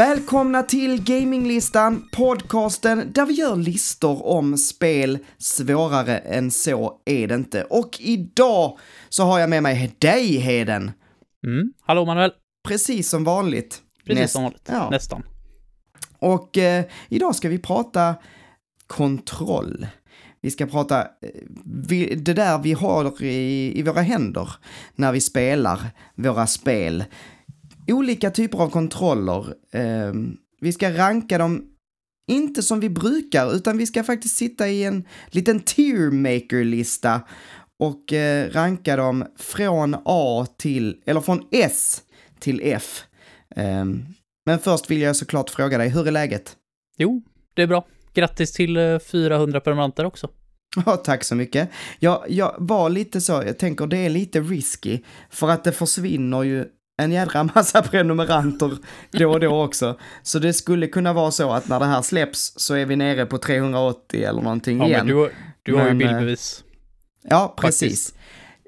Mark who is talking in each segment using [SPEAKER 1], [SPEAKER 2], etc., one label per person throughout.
[SPEAKER 1] Välkomna till Gaminglistan, podcasten där vi gör listor om spel. Svårare än så är det inte. Och idag så har jag med mig dig, Heden.
[SPEAKER 2] Mm. Hallå Manuel.
[SPEAKER 1] Precis som vanligt.
[SPEAKER 2] Precis
[SPEAKER 1] Näst-
[SPEAKER 2] som vanligt.
[SPEAKER 1] ja.
[SPEAKER 2] Nästan.
[SPEAKER 1] Och eh, idag ska vi prata kontroll. Vi ska prata eh, vi, det där vi har i, i våra händer när vi spelar våra spel. Olika typer av kontroller. Eh, vi ska ranka dem, inte som vi brukar, utan vi ska faktiskt sitta i en liten tiermaker-lista och eh, ranka dem från A till, eller från S till F. Ehm, men först vill jag såklart fråga dig, hur är läget?
[SPEAKER 2] Jo, det är bra. Grattis till eh, 400 prenumeranter också.
[SPEAKER 1] Ja, tack så mycket. Jag, jag var lite så, jag tänker det är lite risky, för att det försvinner ju en jädra massa prenumeranter då och då också. Så det skulle kunna vara så att när det här släpps så är vi nere på 380 eller någonting
[SPEAKER 2] Ja,
[SPEAKER 1] igen.
[SPEAKER 2] men du, du har ju
[SPEAKER 1] Men, eh,
[SPEAKER 2] bildbevis.
[SPEAKER 1] Ja, precis.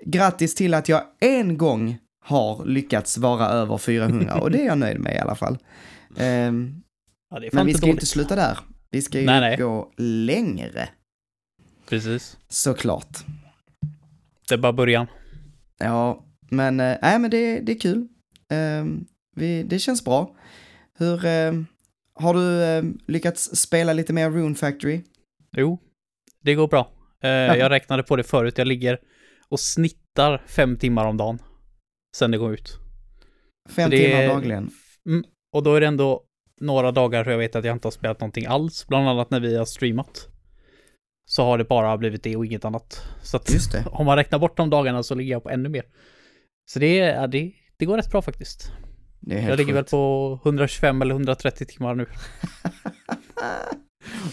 [SPEAKER 1] Grattis till att jag en gång har lyckats vara över 400 och det är jag nöjd med i alla fall. Ehm,
[SPEAKER 2] Ja,
[SPEAKER 1] men vi ska ju inte sluta där. Vi ska ju
[SPEAKER 2] Nej, nej.
[SPEAKER 1] gå längre,
[SPEAKER 2] Precis.
[SPEAKER 1] såklart.
[SPEAKER 2] Det är bara början.
[SPEAKER 1] Ja, men, äh, men det, det är kul. Ehm, vi, det känns bra. Hur, ehm, har du ehm, lyckats spela lite mer Rune Factory?
[SPEAKER 2] Jo, det går bra. Eh, jag räknade på det förut. Jag ligger och snittar fem timmar om dagen. Sen det går ut.
[SPEAKER 1] Fem
[SPEAKER 2] Det
[SPEAKER 1] timmar dagligen.
[SPEAKER 2] Mm. Och då är det ändå några dagar jag vet att jag inte har spelat någonting alls. Bland annat när vi har streamat. Så har det bara blivit det och inget annat. Så att om man räknar bort de dagarna så ligger jag på ännu mer. Så det, är- ja, det, det går rätt bra faktiskt. Jag ligger väl på 125 eller 130 timmar nu.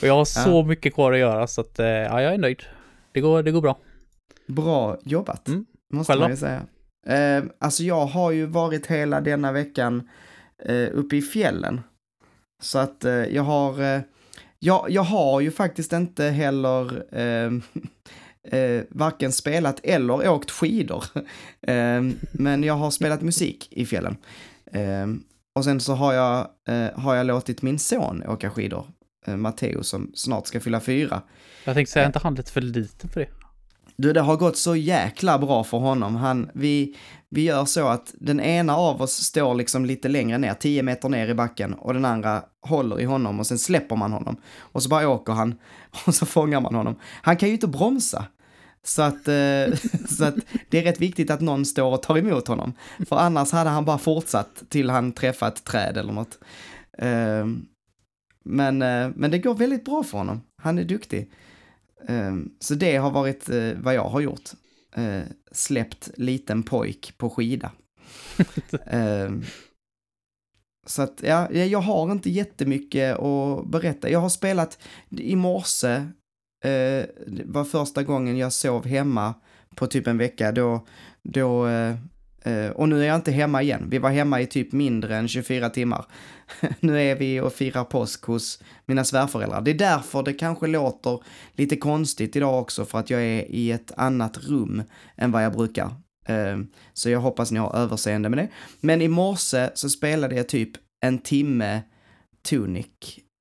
[SPEAKER 2] och jag har så mycket kvar att göra så att eh, ja, jag är nöjd. Det går, det går bra.
[SPEAKER 1] Bra jobbat,
[SPEAKER 2] Mm.
[SPEAKER 1] måste
[SPEAKER 2] Själv
[SPEAKER 1] man ju säga. Eh, alltså jag har ju varit hela denna veckan eh, uppe i fjällen. Så att eh, jag har, eh, jag, jag har ju faktiskt inte heller eh, eh, varken spelat eller åkt skidor. eh, men jag har spelat musik i fjällen. Eh, och sen så har jag, eh, har jag låtit min son åka skidor, eh, Matteo som snart ska fylla fyra.
[SPEAKER 2] Jag tänkte säga, är inte han lite för liten för det?
[SPEAKER 1] Du, det har gått så jäkla bra för honom. Han, vi, vi gör så att den ena av oss står liksom lite längre ner, 10 meter ner i backen och den andra håller i honom och sen släpper man honom. Och så bara åker han och så fångar man honom. Han kan ju inte bromsa. Så att, eh, så att det är rätt viktigt att någon står och tar emot honom. För annars hade han bara fortsatt till han träffat ett träd eller något. Eh, men, eh, men det går väldigt bra för honom. Han är duktig. Eh, så det har varit eh, vad jag har gjort. Eh, Släppt liten pojk på skida. Ehm, Så att, ja, jag har inte jättemycket att berätta. Jag har spelat i morse, eh, var första gången jag sov hemma på typ en vecka. Då, då, eh, eh, Eh, och nu är jag inte hemma igen. Vi var hemma i typ mindre än 24 timmar. nu är vi och firar påsk hos mina svärföräldrar. Det är därför det kanske låter lite konstigt idag också för att jag är i ett annat rum än vad jag brukar. Eh, så jag hoppas ni har överseende med det. Men i morse så spelade jag typ en timme Tunic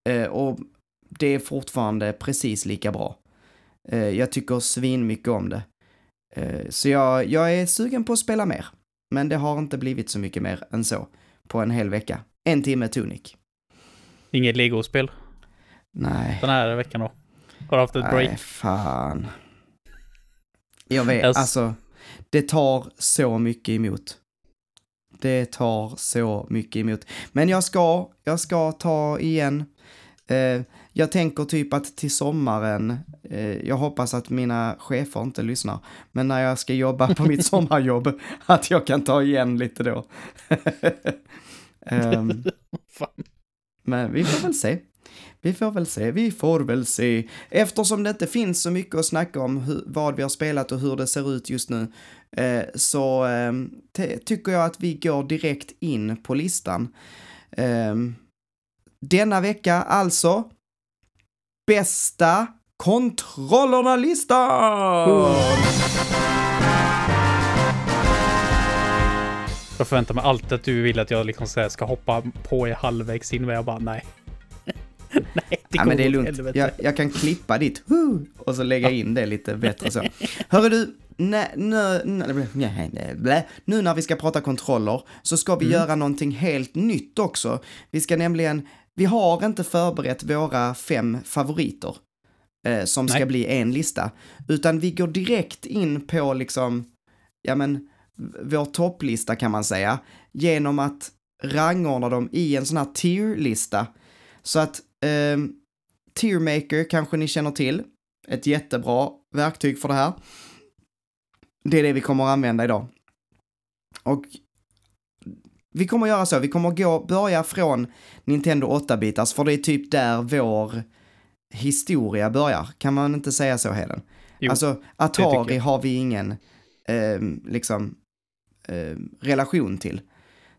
[SPEAKER 1] eh, och det är fortfarande precis lika bra. Jag tycker svin mycket om det. Så jag, jag är sugen på att spela mer. Men det har inte blivit så mycket mer än så på en hel vecka. En timme Tunic.
[SPEAKER 2] Inget Lego-spel
[SPEAKER 1] Nej.
[SPEAKER 2] den här veckan då? Har du haft ett break?
[SPEAKER 1] Nej, fan. Jag vet,
[SPEAKER 2] Jag s-
[SPEAKER 1] alltså. Det tar så mycket emot. Det tar så mycket emot. Men jag ska, jag ska ta igen. Eh, jag tänker typ att till sommaren, eh, jag hoppas att mina chefer inte lyssnar, men när jag ska jobba på mitt sommarjobb, att jag kan ta igen lite då.
[SPEAKER 2] Fan.
[SPEAKER 1] men vi får väl se. Vi får väl se, vi får väl se. Eftersom det inte finns så mycket att snacka om hur, vad vi har spelat och hur det ser ut just nu eh, så eh, tycker jag att vi går direkt in på listan. Eh, denna vecka alltså bästa kontrollerna-listan!
[SPEAKER 2] Jag förväntar mig alltid att du vill att jag liksom så här ska hoppa på i halvvägs in, men jag bara nej. nej, det
[SPEAKER 1] Ja, men det är lugnt. Jag, jag kan klippa ditt hu och så lägga in det lite bättre så. Hörru du, blä. nu när vi ska prata kontroller så ska vi göra någonting helt nytt också. Vi ska nämligen, vi har inte förberett våra fem favoriter eh, som ska
[SPEAKER 2] Nej.
[SPEAKER 1] bli en lista, utan vi går direkt in på liksom, ja men, vår topplista kan man säga, genom att rangordna dem i en sån här tier-lista. Så att ehm, Tiermaker kanske ni känner till. Ett jättebra verktyg för det här. Det är det vi kommer att använda idag. Och vi kommer att göra så, vi kommer att gå, börja från Nintendo 8-bitars, för det är typ där vår historia börjar. Kan man inte säga så, Heden?
[SPEAKER 2] Jo,
[SPEAKER 1] alltså, Atari har vi ingen, ehm, liksom, ehm, relation till.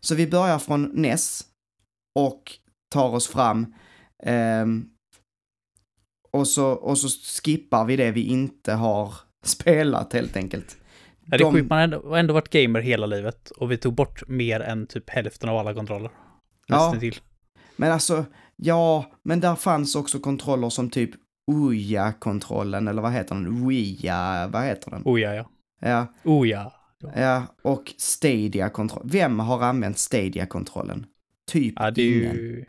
[SPEAKER 1] Så vi börjar från NES och tar oss fram ehm, och, så, och så skippar vi det vi inte har spelat helt enkelt.
[SPEAKER 2] Ja, det är
[SPEAKER 1] de-
[SPEAKER 2] sjukt, man har ändå, varit gamer hela livet och vi tog bort mer än typ hälften av alla kontroller.
[SPEAKER 1] Ja.
[SPEAKER 2] Till.
[SPEAKER 1] Men alltså, ja, men där fanns också kontroller som typ Ouya-kontrollen, eller vad heter den? Ouya, vad heter den?
[SPEAKER 2] Oh ja, ja.
[SPEAKER 1] Ja,
[SPEAKER 2] Oh ja.
[SPEAKER 1] och Stadia-kontroll. Vem har använt Stadia-kontrollen? Typ
[SPEAKER 2] Ja, det är
[SPEAKER 1] ingen.
[SPEAKER 2] ju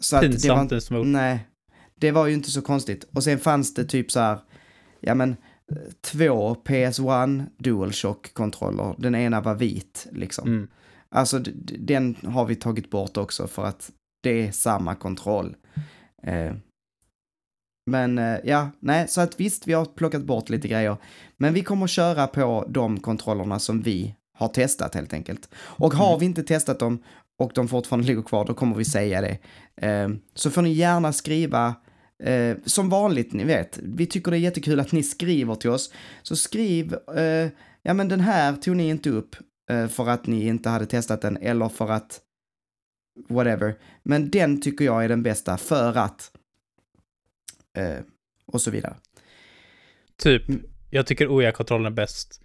[SPEAKER 1] Så att det var,
[SPEAKER 2] pinsamt
[SPEAKER 1] Nej, det var ju inte så konstigt. Och sen fanns det typ så här, ja men, två PS1 DualShock-kontroller. Den ena var vit, liksom.
[SPEAKER 2] Mm.
[SPEAKER 1] Alltså, den har vi tagit bort också för att det är samma kontroll. Eh, men eh, ja, nej, så att visst, vi har plockat bort lite grejer. Men vi kommer köra på de kontrollerna som vi har testat helt enkelt. Och har
[SPEAKER 2] Mm.
[SPEAKER 1] vi inte testat dem och de fortfarande ligger kvar, då kommer vi säga det. Eh, så får ni gärna skriva, eh, som vanligt, ni vet, vi tycker det är jättekul att ni skriver till oss. Så skriv, eh, ja men den här tog ni inte upp eh, för att ni inte hade testat den eller för att whatever. Men den tycker jag är den bästa för att eh, och så vidare.
[SPEAKER 2] Typ, jag tycker OIA-kontrollen är bäst.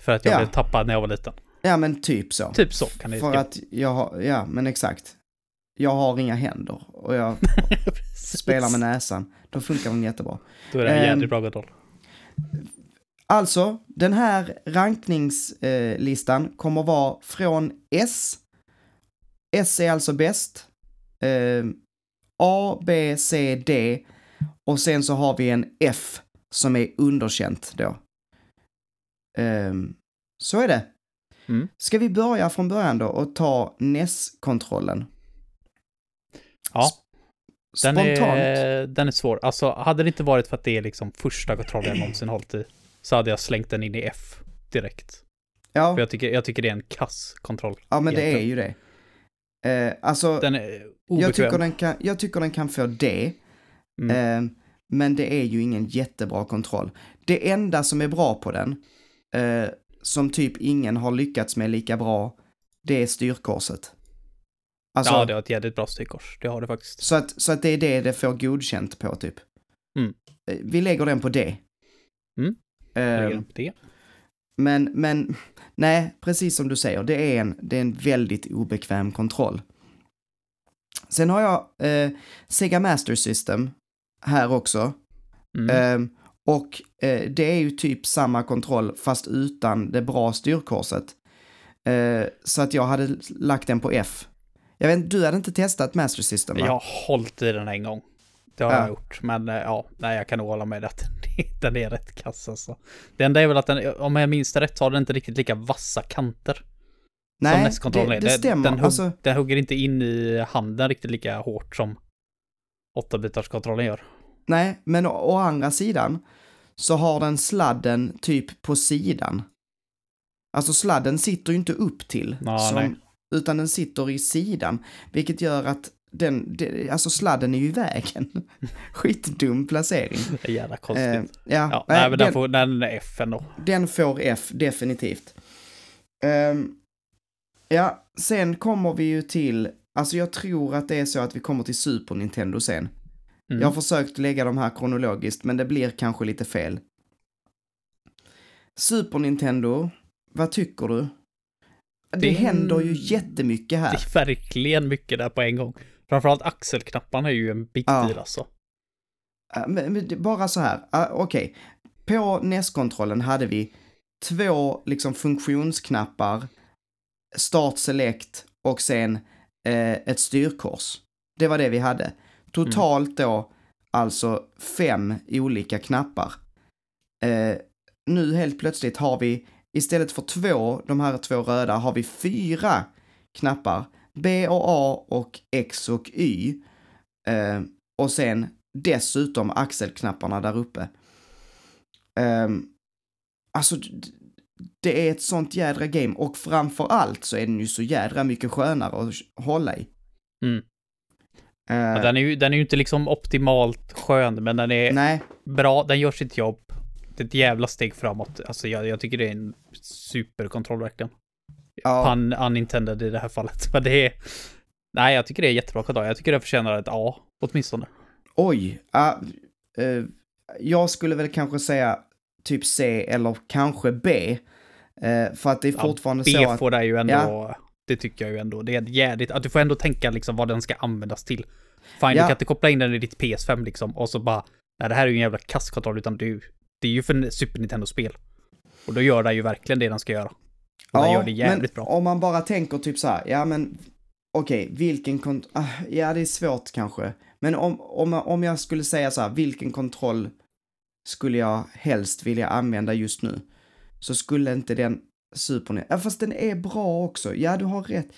[SPEAKER 2] För att jag
[SPEAKER 1] Ja.
[SPEAKER 2] blev tappad när jag var liten.
[SPEAKER 1] Ja men typ så.
[SPEAKER 2] Typ så kan det
[SPEAKER 1] För att jag har, ja men exakt. Jag har inga händer och jag spelar med näsan. Då funkar den jättebra.
[SPEAKER 2] Då är det en
[SPEAKER 1] Ehm,
[SPEAKER 2] jävligt bra kontroll.
[SPEAKER 1] Alltså, den här rankningslistan kommer vara från S. S är alltså bäst. Eh, A, B, C, D. Och sen så har vi en F som är underkänt då. Ehm, så är det.
[SPEAKER 2] Mm.
[SPEAKER 1] Ska vi börja från början då och ta NES-kontrollen?
[SPEAKER 2] Ja. Den
[SPEAKER 1] Spontant.
[SPEAKER 2] är, den är svår. Alltså, hade det inte varit för att det är liksom första kontrollen jag någonsin hållit i, så hade jag slängt den in i F direkt.
[SPEAKER 1] Ja,
[SPEAKER 2] För jag tycker, jag tycker det är en kass kontroll.
[SPEAKER 1] ja, men det är
[SPEAKER 2] egentligen.
[SPEAKER 1] ju det. Eh, alltså,
[SPEAKER 2] Den är obekväm.
[SPEAKER 1] jag tycker, den kan, jag tycker den kan få D.
[SPEAKER 2] Mm.
[SPEAKER 1] Eh, men det är ju ingen jättebra kontroll. Det enda som är bra på den, eh, som typ ingen har lyckats med lika bra, det är styrkorset. Alltså,
[SPEAKER 2] ja, det har ett jävligt bra styrkors. Det har det faktiskt.
[SPEAKER 1] så, att, så att det är det det får godkänt på typ.
[SPEAKER 2] Mm.
[SPEAKER 1] Eh, Vi lägger den på D.
[SPEAKER 2] Mm.
[SPEAKER 1] Eh,
[SPEAKER 2] Lägger den på det.
[SPEAKER 1] men, men, nej, precis som du säger, det är en, det är en väldigt obekväm kontroll. Sen har jag eh, Sega Master System här också.
[SPEAKER 2] Mm.
[SPEAKER 1] Ehm, och eh, det är ju typ samma kontroll fast utan det bra styrkorset. Eh, så att jag hade lagt den på F. Jag vet inte, du hade inte testat Master System va?
[SPEAKER 2] Jag har hållit i den en gång. Det har
[SPEAKER 1] Ja.
[SPEAKER 2] jag gjort. Men eh, ja, nej, jag kan nog hålla med att den är rätt kass alltså. Det enda är väl att den, om jag minns det rätt, har den inte riktigt lika vassa kanter. som
[SPEAKER 1] Nej, det, det
[SPEAKER 2] Den-
[SPEAKER 1] stämmer.
[SPEAKER 2] Den, hugg,
[SPEAKER 1] alltså,
[SPEAKER 2] den hugger inte in i handen riktigt lika hårt som 8-bitars-kontrollen gör.
[SPEAKER 1] nej, men å, å andra sidan så har den sladden typ på sidan. Alltså sladden sitter ju inte upp till,
[SPEAKER 2] Ja, nej.
[SPEAKER 1] Utan den sitter i sidan, vilket gör att den, alltså sladden är ju i vägen. Skitdum placering.
[SPEAKER 2] Det är jävla konstigt.
[SPEAKER 1] Eh, ja,
[SPEAKER 2] ja,
[SPEAKER 1] nej,
[SPEAKER 2] men den,
[SPEAKER 1] den,
[SPEAKER 2] får, den är F ändå.
[SPEAKER 1] den får F, definitivt. Ehm, ja, sen kommer vi ju till, alltså jag tror att det är så att vi kommer till Super Nintendo sen.
[SPEAKER 2] Mm.
[SPEAKER 1] Jag har försökt lägga de här kronologiskt, men det blir kanske lite fel. Super Nintendo, vad tycker du? Det,
[SPEAKER 2] Det-
[SPEAKER 1] händer ju jättemycket
[SPEAKER 2] Det
[SPEAKER 1] här.
[SPEAKER 2] är verkligen mycket där på en gång. Framförallt axelknapparna är ju en big
[SPEAKER 1] Ja.
[SPEAKER 2] deal alltså.
[SPEAKER 1] Men, men det- bara så här, uh, okej. På NES-kontrollen hade vi två liksom funktionsknappar, start select och sen eh, ett styrkors. Det var det vi hade. Totalt då alltså fem olika knappar. Eh, nu helt plötsligt har vi istället för två, de här två röda, har vi fyra knappar. B och A och X och Y. Eh, och sen dessutom axelknapparna där uppe. Um, alltså, det är ett sånt jädra game och framför allt så är den ju så jädra mycket skönare att hålla i.
[SPEAKER 2] Mm.
[SPEAKER 1] Eh,
[SPEAKER 2] Ja, den, är ju, den är ju inte liksom optimalt skön, men den är
[SPEAKER 1] nej,
[SPEAKER 2] bra, den gör sitt jobb. Det är ett jävla steg framåt. Alltså jag, jag tycker det är en superkontroll verkligen.
[SPEAKER 1] ja,
[SPEAKER 2] Pun unintended i det här fallet. Men det är... Nej, jag tycker det är jättebra kontroll. Jag tycker det förtjänar ett A, åtminstone.
[SPEAKER 1] oj. ah, eh, jag skulle väl kanske säga typ C eller kanske B. Eh, för att det är
[SPEAKER 2] Ja,
[SPEAKER 1] fortfarande
[SPEAKER 2] B
[SPEAKER 1] så att...
[SPEAKER 2] får det ju ändå...
[SPEAKER 1] Ja.
[SPEAKER 2] Det tycker jag ju ändå. Det är jävligt... Att du får ändå tänka liksom vad den ska användas till. Fine, du
[SPEAKER 1] Ja.
[SPEAKER 2] kan inte koppla in den i ditt PS5 liksom och så bara... Nej, det här är ju en jävla kasskontroll, utan du... Det är ju för Super Nintendo-spel. Och då gör den ju verkligen det den ska göra. Och den gör det jävligt bra.
[SPEAKER 1] om man bara tänker typ så här, ja men okej, vilken kont... ah, Ja, det är svårt kanske. Men om, om, om jag skulle säga så här, vilken kontroll skulle jag helst vilja använda just nu? Så skulle inte den Super Nintendo... Ja, fast den är bra också. Ja, du har rätt.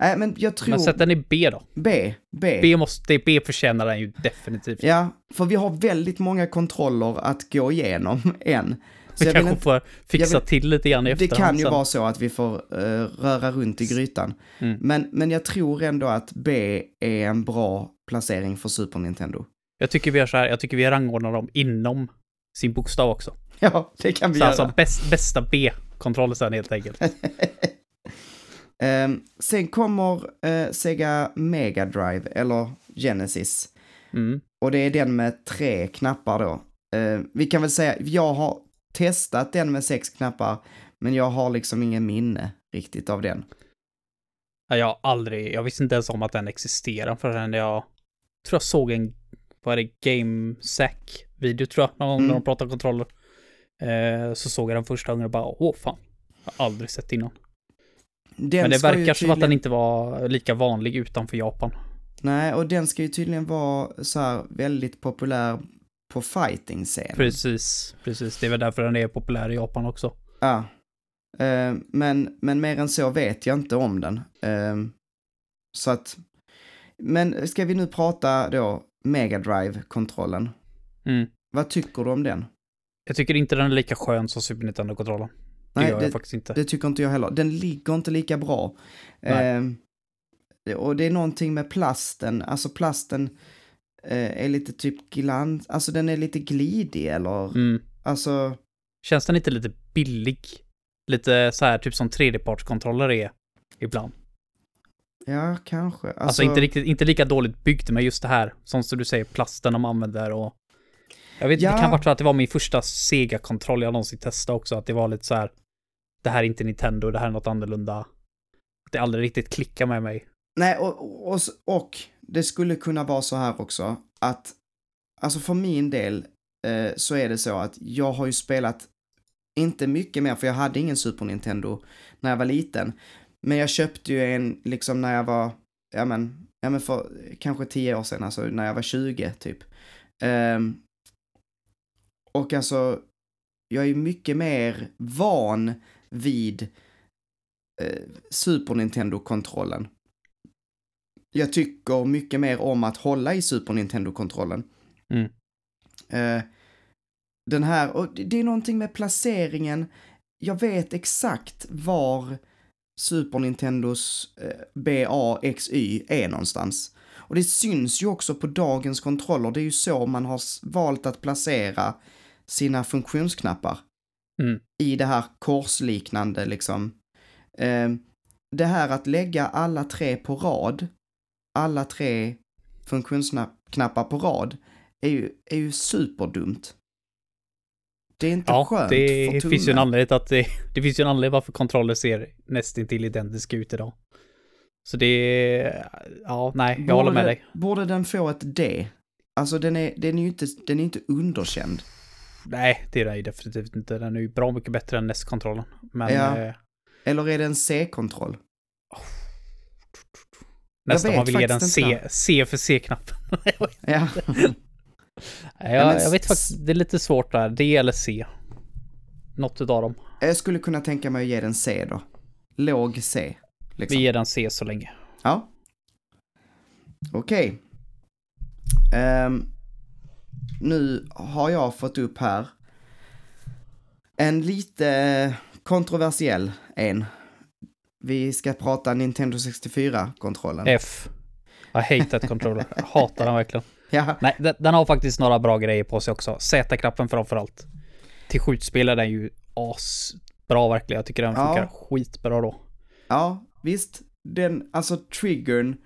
[SPEAKER 1] Nej, men jag tror...
[SPEAKER 2] Men sätt den i B då.
[SPEAKER 1] B. B.
[SPEAKER 2] B måste... B förtjänar den ju definitivt.
[SPEAKER 1] Ja, för vi har väldigt många kontroller att gå igenom än. Så
[SPEAKER 2] Vi kanske
[SPEAKER 1] inte,
[SPEAKER 2] får fixa
[SPEAKER 1] vill-
[SPEAKER 2] till lite grann i
[SPEAKER 1] det
[SPEAKER 2] efterhand
[SPEAKER 1] kan ju
[SPEAKER 2] sen.
[SPEAKER 1] vara så att vi får eh, röra runt i grytan.
[SPEAKER 2] Mm.
[SPEAKER 1] Men, men jag tror ändå att B är en bra placering för Super Nintendo.
[SPEAKER 2] Jag tycker vi gör så här, jag tycker vi rangordnar dem inom sin bokstav också.
[SPEAKER 1] Ja, det kan vi
[SPEAKER 2] Så
[SPEAKER 1] göra.
[SPEAKER 2] alltså bäst, bästa B-kontroll sen helt enkelt.
[SPEAKER 1] Ehm, sen kommer eh, Sega Mega Drive, eller Genesis.
[SPEAKER 2] Mm.
[SPEAKER 1] Och det är den med tre knappar då. Eh, vi kan väl säga, jag har testat den med sex knappar, men jag har liksom ingen minne riktigt av den.
[SPEAKER 2] Ja, Jag har aldrig, jag visste inte ens om att den existerar förrän jag tror jag såg en, vad är det, Game Sack-video tror jag, någon gång
[SPEAKER 1] Mm.
[SPEAKER 2] när de pratade kontroller. Eh, så såg jag den första gången och bara, åh fan. Jag har aldrig sett innan.
[SPEAKER 1] Den
[SPEAKER 2] Men det verkar som att den
[SPEAKER 1] tydligen-
[SPEAKER 2] inte var lika vanlig utanför Japan.
[SPEAKER 1] Nej, och den ska ju tydligen vara så här väldigt populär på fighting-scenen.
[SPEAKER 2] Precis, precis. Det är väl därför den är populär i Japan också.
[SPEAKER 1] Ja. Eh, men, men mer än så vet jag inte om den. Eh, så att, men ska vi nu prata då Mega Drive-kontrollen?
[SPEAKER 2] Mm.
[SPEAKER 1] Vad tycker du om den?
[SPEAKER 2] Jag tycker inte den är lika skön som Super Nintendo-kontrollen.
[SPEAKER 1] Nej,
[SPEAKER 2] gör
[SPEAKER 1] det-
[SPEAKER 2] jag faktiskt inte.
[SPEAKER 1] Det tycker inte jag heller. Den ligger inte lika bra. Eh, och det är någonting med plasten, alltså plasten eh, är lite typ glans, alltså den är lite glidig eller,
[SPEAKER 2] Mm.
[SPEAKER 1] alltså,
[SPEAKER 2] Känns den inte lite billig? Lite så här, typ som tredjepartskontroller är ibland.
[SPEAKER 1] ja kanske. Alltså,
[SPEAKER 2] Alltså, inte, riktigt, inte lika dåligt byggt, men just det här, som du säger, plasten de använder och... Jag vet inte,
[SPEAKER 1] Ja.
[SPEAKER 2] det kan vara för att det var min första Sega-kontroll jag någonsin testade också, att det var lite så här... Det här är inte Nintendo, det här är något annorlunda. Att det aldrig riktigt klickar med mig.
[SPEAKER 1] Nej, och, och, och det skulle kunna vara så här också att, alltså för min del eh, så är det så att jag har ju spelat, inte mycket mer för jag hade ingen Super Nintendo när jag var liten, men jag köpte ju en liksom när jag var, ja men, ja men för kanske tio år sedan, alltså när jag var 20 typ. Ehm, och alltså, jag är ju mycket mer van vid eh, Super Nintendo-kontrollen. Jag tycker mycket mer om att hålla i Super Nintendo-kontrollen.
[SPEAKER 2] Mm.
[SPEAKER 1] Eh, den här, och det är någonting med placeringen. Jag vet exakt var Super Nintendos eh, BAXY är någonstans. Och det syns ju också på dagens kontroller. Det är ju så man har valt att placera sina funktionsknappar.
[SPEAKER 2] Mm.
[SPEAKER 1] I det här korsliknande liksom. Eh, det här att lägga alla tre på rad, alla tre funktionsknappar på rad, är ju, är ju superdumt. Det är inte
[SPEAKER 2] Ja,
[SPEAKER 1] skönt
[SPEAKER 2] det
[SPEAKER 1] för tummen.
[SPEAKER 2] finns ju en anledning att det, det finns ju en anledning varför kontroller ser nästintill identiska ut idag. Så det är, ja, nej, jag håller med
[SPEAKER 1] Borde-
[SPEAKER 2] dig.
[SPEAKER 1] Borde den få ett D? Alltså den är, den är ju inte, den är inte underkänd.
[SPEAKER 2] Nej, det är det definitivt inte. Den är ju bra mycket bättre än NES-kontrollen. Men
[SPEAKER 1] Ja.
[SPEAKER 2] eh,
[SPEAKER 1] Eller är det en C-kontroll?
[SPEAKER 2] nästan
[SPEAKER 1] vet
[SPEAKER 2] man vill ge den C. C för C-knappen.
[SPEAKER 1] Ja.
[SPEAKER 2] Jag, jag vet faktiskt, det är lite svårt där. D eller C. Något utav dem.
[SPEAKER 1] Jag skulle kunna tänka mig att ge den C då. Låg C. Liksom.
[SPEAKER 2] Vi ger den C så länge.
[SPEAKER 1] Ja. Okej. Ehm, nu har jag fått upp här en lite kontroversiell en. Vi ska prata Nintendo 64-kontrollen.
[SPEAKER 2] F. Hate that controller. Jag hatar den verkligen.
[SPEAKER 1] Ja,
[SPEAKER 2] Nej, den, den har faktiskt några bra grejer på sig också. Z-knappen framförallt. Till skjutspel är den ju asbra verkligen. Jag tycker den
[SPEAKER 1] Ja.
[SPEAKER 2] funkar skitbra då.
[SPEAKER 1] ja, visst. Den, alltså triggern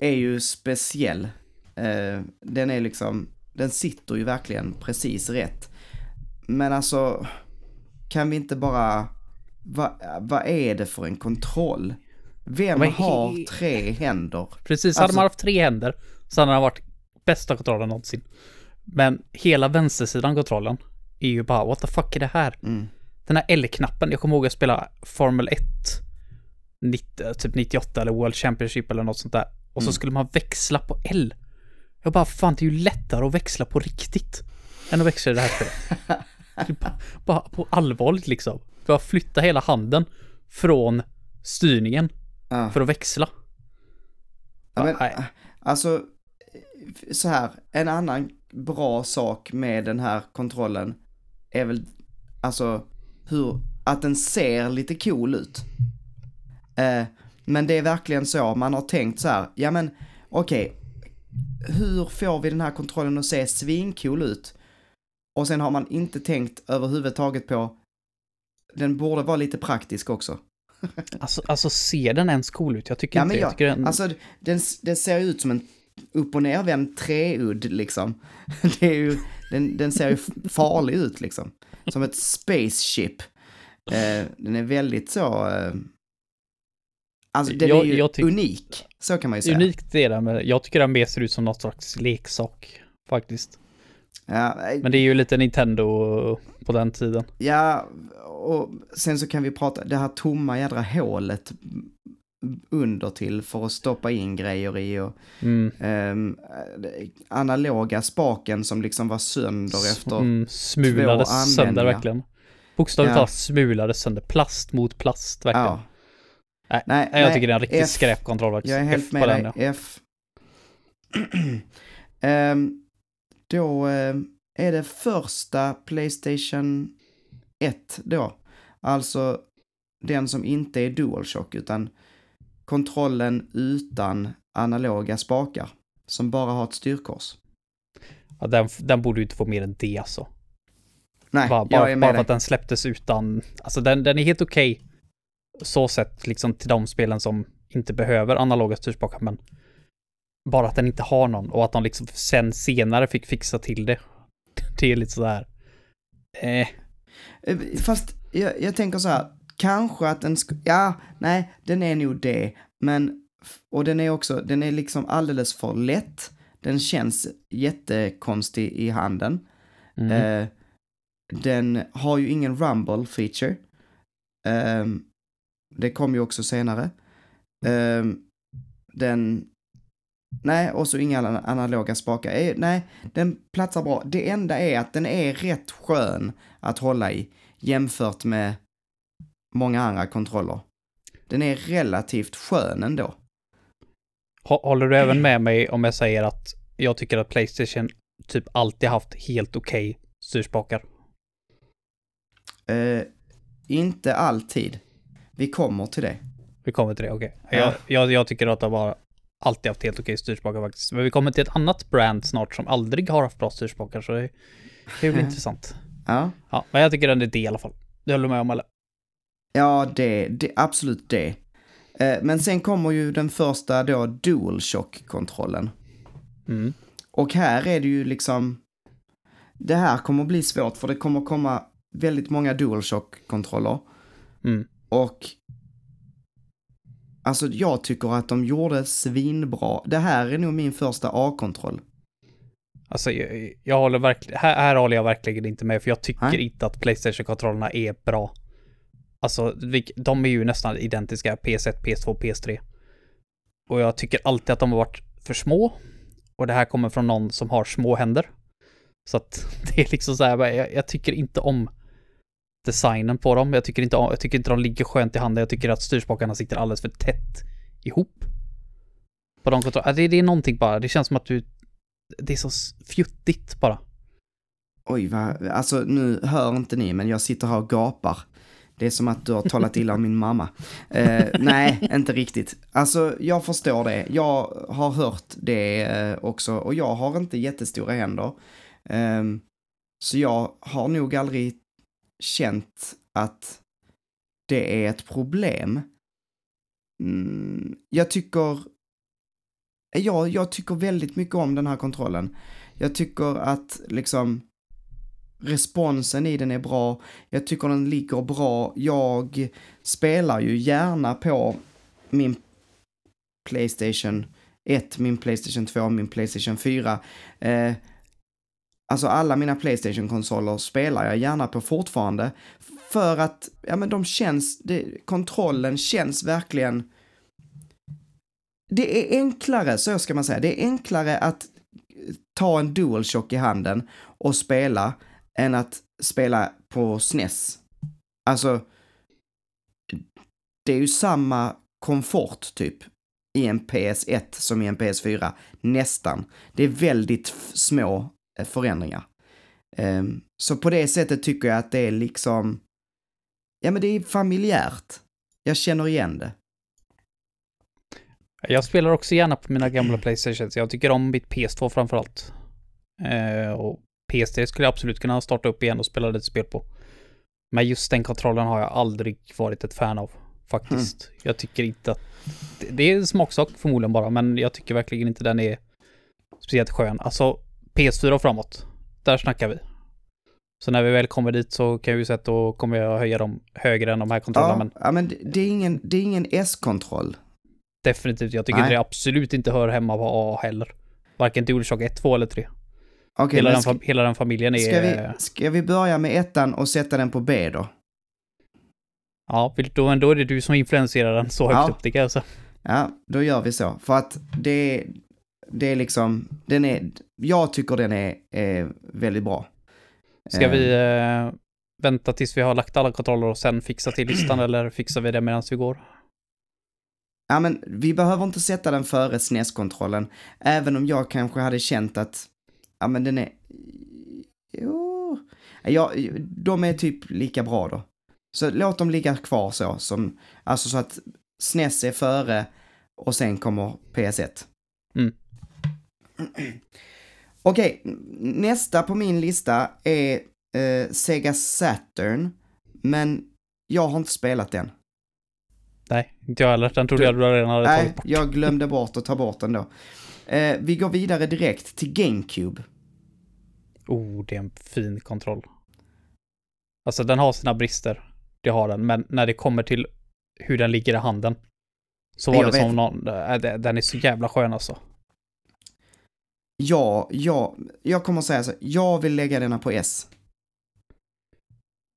[SPEAKER 1] är ju speciell. Eh, den är liksom, den sitter ju verkligen precis rätt. Men alltså, kan vi inte bara, vad vad är det för en kontroll? Vem
[SPEAKER 2] Men
[SPEAKER 1] har tre händer?
[SPEAKER 2] Precis, hade
[SPEAKER 1] Alltså-
[SPEAKER 2] man haft tre händer så hade den varit bästa kontrollen någonsin. Men hela vänstersidan kontrollen är ju bara, what the fuck är det här?
[SPEAKER 1] Mm.
[SPEAKER 2] Den här L-knappen, jag kommer ihåg att spela Formel 1, 90, typ 98 eller World Championship eller något sånt där. Och så
[SPEAKER 1] Mm.
[SPEAKER 2] skulle man växla på L. Jag bara, fan det är ju lättare att växla på riktigt än att växla i det här spelet. Bara, bara på allvarligt liksom. Bara flytta hela handen från styrningen
[SPEAKER 1] Ja.
[SPEAKER 2] för att växla.
[SPEAKER 1] Ja, men,
[SPEAKER 2] nej.
[SPEAKER 1] alltså, så här, en annan bra sak med den här kontrollen är väl, alltså, hur, att den ser lite cool ut. Eh, men det är verkligen så, man har tänkt så här, ja men okej, hur får vi den här kontrollen att se svincool ut? Och sen har man inte tänkt överhuvudtaget på, den borde vara lite praktisk också.
[SPEAKER 2] Alltså, alltså ser den ens cool ut? Jag tycker
[SPEAKER 1] Ja,
[SPEAKER 2] inte
[SPEAKER 1] men jag,
[SPEAKER 2] Jag tycker den...
[SPEAKER 1] alltså den, den ser ut som en upp och nervänd treudd liksom. Det är ju, den, den ser ju farlig ut liksom. Som ett spaceship. Eh, den är väldigt så... Eh, alltså den
[SPEAKER 2] Jag-
[SPEAKER 1] är ju unik. Så kan man ju säga.
[SPEAKER 2] Unikt är den, men jag tycker den mer ser ut som något slags leksak. Faktiskt.
[SPEAKER 1] Ja, eh,
[SPEAKER 2] Men det är ju lite Nintendo på den tiden.
[SPEAKER 1] ja, och sen så kan vi prata, det här tomma jädra hålet under till för att stoppa in grejer i och
[SPEAKER 2] Mm.
[SPEAKER 1] ehm, analoga spaken som liksom var sönder efter
[SPEAKER 2] Mm, smulades
[SPEAKER 1] två
[SPEAKER 2] sönder verkligen. Bokstavligt
[SPEAKER 1] Ja.
[SPEAKER 2] talat smulades sönder. Plast mot plast verkligen.
[SPEAKER 1] Ja.
[SPEAKER 2] Nej,
[SPEAKER 1] Nej,
[SPEAKER 2] jag
[SPEAKER 1] nej,
[SPEAKER 2] tycker det är en riktig
[SPEAKER 1] F.
[SPEAKER 2] skräpkontroll faktiskt.
[SPEAKER 1] Jag är helt
[SPEAKER 2] F
[SPEAKER 1] med dig.
[SPEAKER 2] ja.
[SPEAKER 1] F. Ehm, då ehm, är det första Playstation 1 då. Alltså den som inte är DualShock utan kontrollen utan analoga spakar. Som bara har ett styrkors.
[SPEAKER 2] Ja, den, den borde ju inte få mer än det alltså.
[SPEAKER 1] Nej,
[SPEAKER 2] Bara,
[SPEAKER 1] jag
[SPEAKER 2] bara,
[SPEAKER 1] är
[SPEAKER 2] bara
[SPEAKER 1] med
[SPEAKER 2] för
[SPEAKER 1] dig.
[SPEAKER 2] att den släpptes utan... Alltså den, den är helt okej. Så sett liksom till de spelen som inte behöver analoga styrspakar men bara att den inte har någon och att de liksom sen senare fick fixa till det. Det är lite sådär... Eh,
[SPEAKER 1] Eh, Fast jag, jag tänker så här, kanske att den sk- ja, nej, den är nog det, men, och den är också, den är liksom alldeles för lätt, den känns jättekonstig i handen,
[SPEAKER 2] mm.
[SPEAKER 1] eh, den har ju ingen rumble feature, Ehm, det kom ju också senare, Ehm, den, nej, och så inga ana- analoga spakar, eh, nej, den platsar bra, det enda är att den är rätt skön att hålla i jämfört med många andra kontroller. Den är relativt skön ändå.
[SPEAKER 2] Hå- Håller du även med mig om jag säger att jag tycker att Playstation typ alltid haft helt okej styrspakar?
[SPEAKER 1] Eh, inte alltid. Vi kommer till det.
[SPEAKER 2] Vi kommer till det, okej.
[SPEAKER 1] Ja.
[SPEAKER 2] Jag, jag, jag tycker att de har alltid haft helt okej styrspakar faktiskt. Men vi kommer till ett annat brand snart som aldrig har haft bra styrspakar, så det, det blir intressant.
[SPEAKER 1] Ja,
[SPEAKER 2] Ja, men jag tycker den är det i alla fall. Det håller du med om eller?
[SPEAKER 1] ja det, det absolut det. Eh, men sen kommer ju den första då DualShock-kontrollen.
[SPEAKER 2] Mm.
[SPEAKER 1] Och här är det ju liksom... Det här kommer bli svårt för det kommer komma väldigt många DualShock-kontroller.
[SPEAKER 2] Mm.
[SPEAKER 1] Och alltså jag tycker att de gjorde svinbra. Det här är nog min första A-kontroll.
[SPEAKER 2] Alltså, jag, jag håller verkligen, här, här håller jag verkligen inte med, för jag tycker
[SPEAKER 1] Nej.
[SPEAKER 2] inte att Playstation-kontrollerna är bra. Alltså, de är ju nästan identiska, PS1, PS2, PS3. Och jag tycker alltid att de har varit för små. Och det här kommer från någon som har små händer. Så att det är liksom så här, jag, jag tycker inte om designen på dem. Jag tycker, inte jag tycker inte de ligger skönt i handen. Jag tycker att styrspakarna sitter alldeles för tätt ihop. På de kontrollerna. Det, det är någonting bara. Det känns som att du... Det är så fjuttigt bara.
[SPEAKER 1] Oj, vad, alltså nu hör inte ni, men jag sitter här och gapar. Det är som att du har talat illa om min mamma. Eh, nej, inte riktigt. Alltså, jag förstår det. Jag har hört det eh, också och jag har inte jättestora händer. Eh, så jag har nog aldrig känt att det är ett problem. Mm, jag tycker... Ja, jag tycker väldigt mycket om den här kontrollen. Jag tycker att liksom responsen i den är bra. Jag tycker den ligger bra. Jag spelar ju gärna på min Playstation 1, min Playstation 2, min Playstation 4. Eh, alltså alla mina Playstation-konsoler spelar jag gärna på fortfarande. För att, ja men de känns, det, kontrollen känns verkligen... Det är enklare, så ska man säga, det är enklare att ta en DualShock i handen och spela än att spela på SNES. Alltså, det är ju samma komfort typ i en PS1 som i en PS4. Nästan. Det är väldigt små förändringar. Ehm, så på det sättet tycker jag att det är liksom, ja men det är familjärt. Jag känner igen det.
[SPEAKER 2] Jag spelar också gärna på mina gamla Playstations. Jag tycker om mitt PS2 framförallt. Eh, och PS3 skulle jag absolut kunna starta upp igen och spela lite spel på. Men just den kontrollen har jag aldrig varit ett fan av. Faktiskt. Jag tycker inte att... det- Det är en smaksak förmodligen bara, men jag tycker verkligen inte den är speciellt skön. Alltså, PS4 och framåt. Där snackar vi. Så när vi väl kommer dit så kan vi säga att då kommer jag höja dem högre än de här kontrollerna.
[SPEAKER 1] Ja,
[SPEAKER 2] Men
[SPEAKER 1] ja men det, är ingen, det är ingen S-kontroll.
[SPEAKER 2] definitivt, jag tycker
[SPEAKER 1] Nej.
[SPEAKER 2] det absolut inte hör hemma på A heller. Varken DualShock 1, 2 eller 3.
[SPEAKER 1] Okej,
[SPEAKER 2] hela, den,
[SPEAKER 1] ska,
[SPEAKER 2] hela den familjen är...
[SPEAKER 1] ska, vi, ska vi börja med ettan och sätta den på B då?
[SPEAKER 2] Ja, då, då är det du som influenserar den så högt
[SPEAKER 1] Ja.
[SPEAKER 2] upp, det kan jag säga.
[SPEAKER 1] Ja, då gör vi så. För att det, det är liksom, den är, jag tycker den är, är väldigt bra.
[SPEAKER 2] Ska
[SPEAKER 1] Eh,
[SPEAKER 2] vi eh, vänta tills vi har lagt alla kontroller och sen fixa till listan eller fixar vi det medan vi går?
[SPEAKER 1] Ja, men vi behöver inte sätta den före SNES-kontrollen. Även om jag kanske hade känt att, ja men den är, jo, ja, de är typ lika bra då. Så låt dem ligga kvar så, som, alltså så att SNES är före och sen kommer PS1.
[SPEAKER 2] Mm.
[SPEAKER 1] Okej, nästa på min lista är eh, Sega Saturn, men jag har inte spelat den.
[SPEAKER 2] Nej, inte jag heller. Den trodde jag du redan hade
[SPEAKER 1] Nej,
[SPEAKER 2] tagit bort.
[SPEAKER 1] jag glömde bort att ta bort den då. Eh, vi går vidare direkt till GameCube.
[SPEAKER 2] Oh, det är en fin kontroll. Alltså den har sina brister. Det har den, men när det kommer till hur den ligger i handen. Så var
[SPEAKER 1] Jag
[SPEAKER 2] det
[SPEAKER 1] vet.
[SPEAKER 2] som någon, äh, det- den är så jävla skön alltså.
[SPEAKER 1] Ja, ja, jag kommer att säga så. Jag vill lägga denna på S.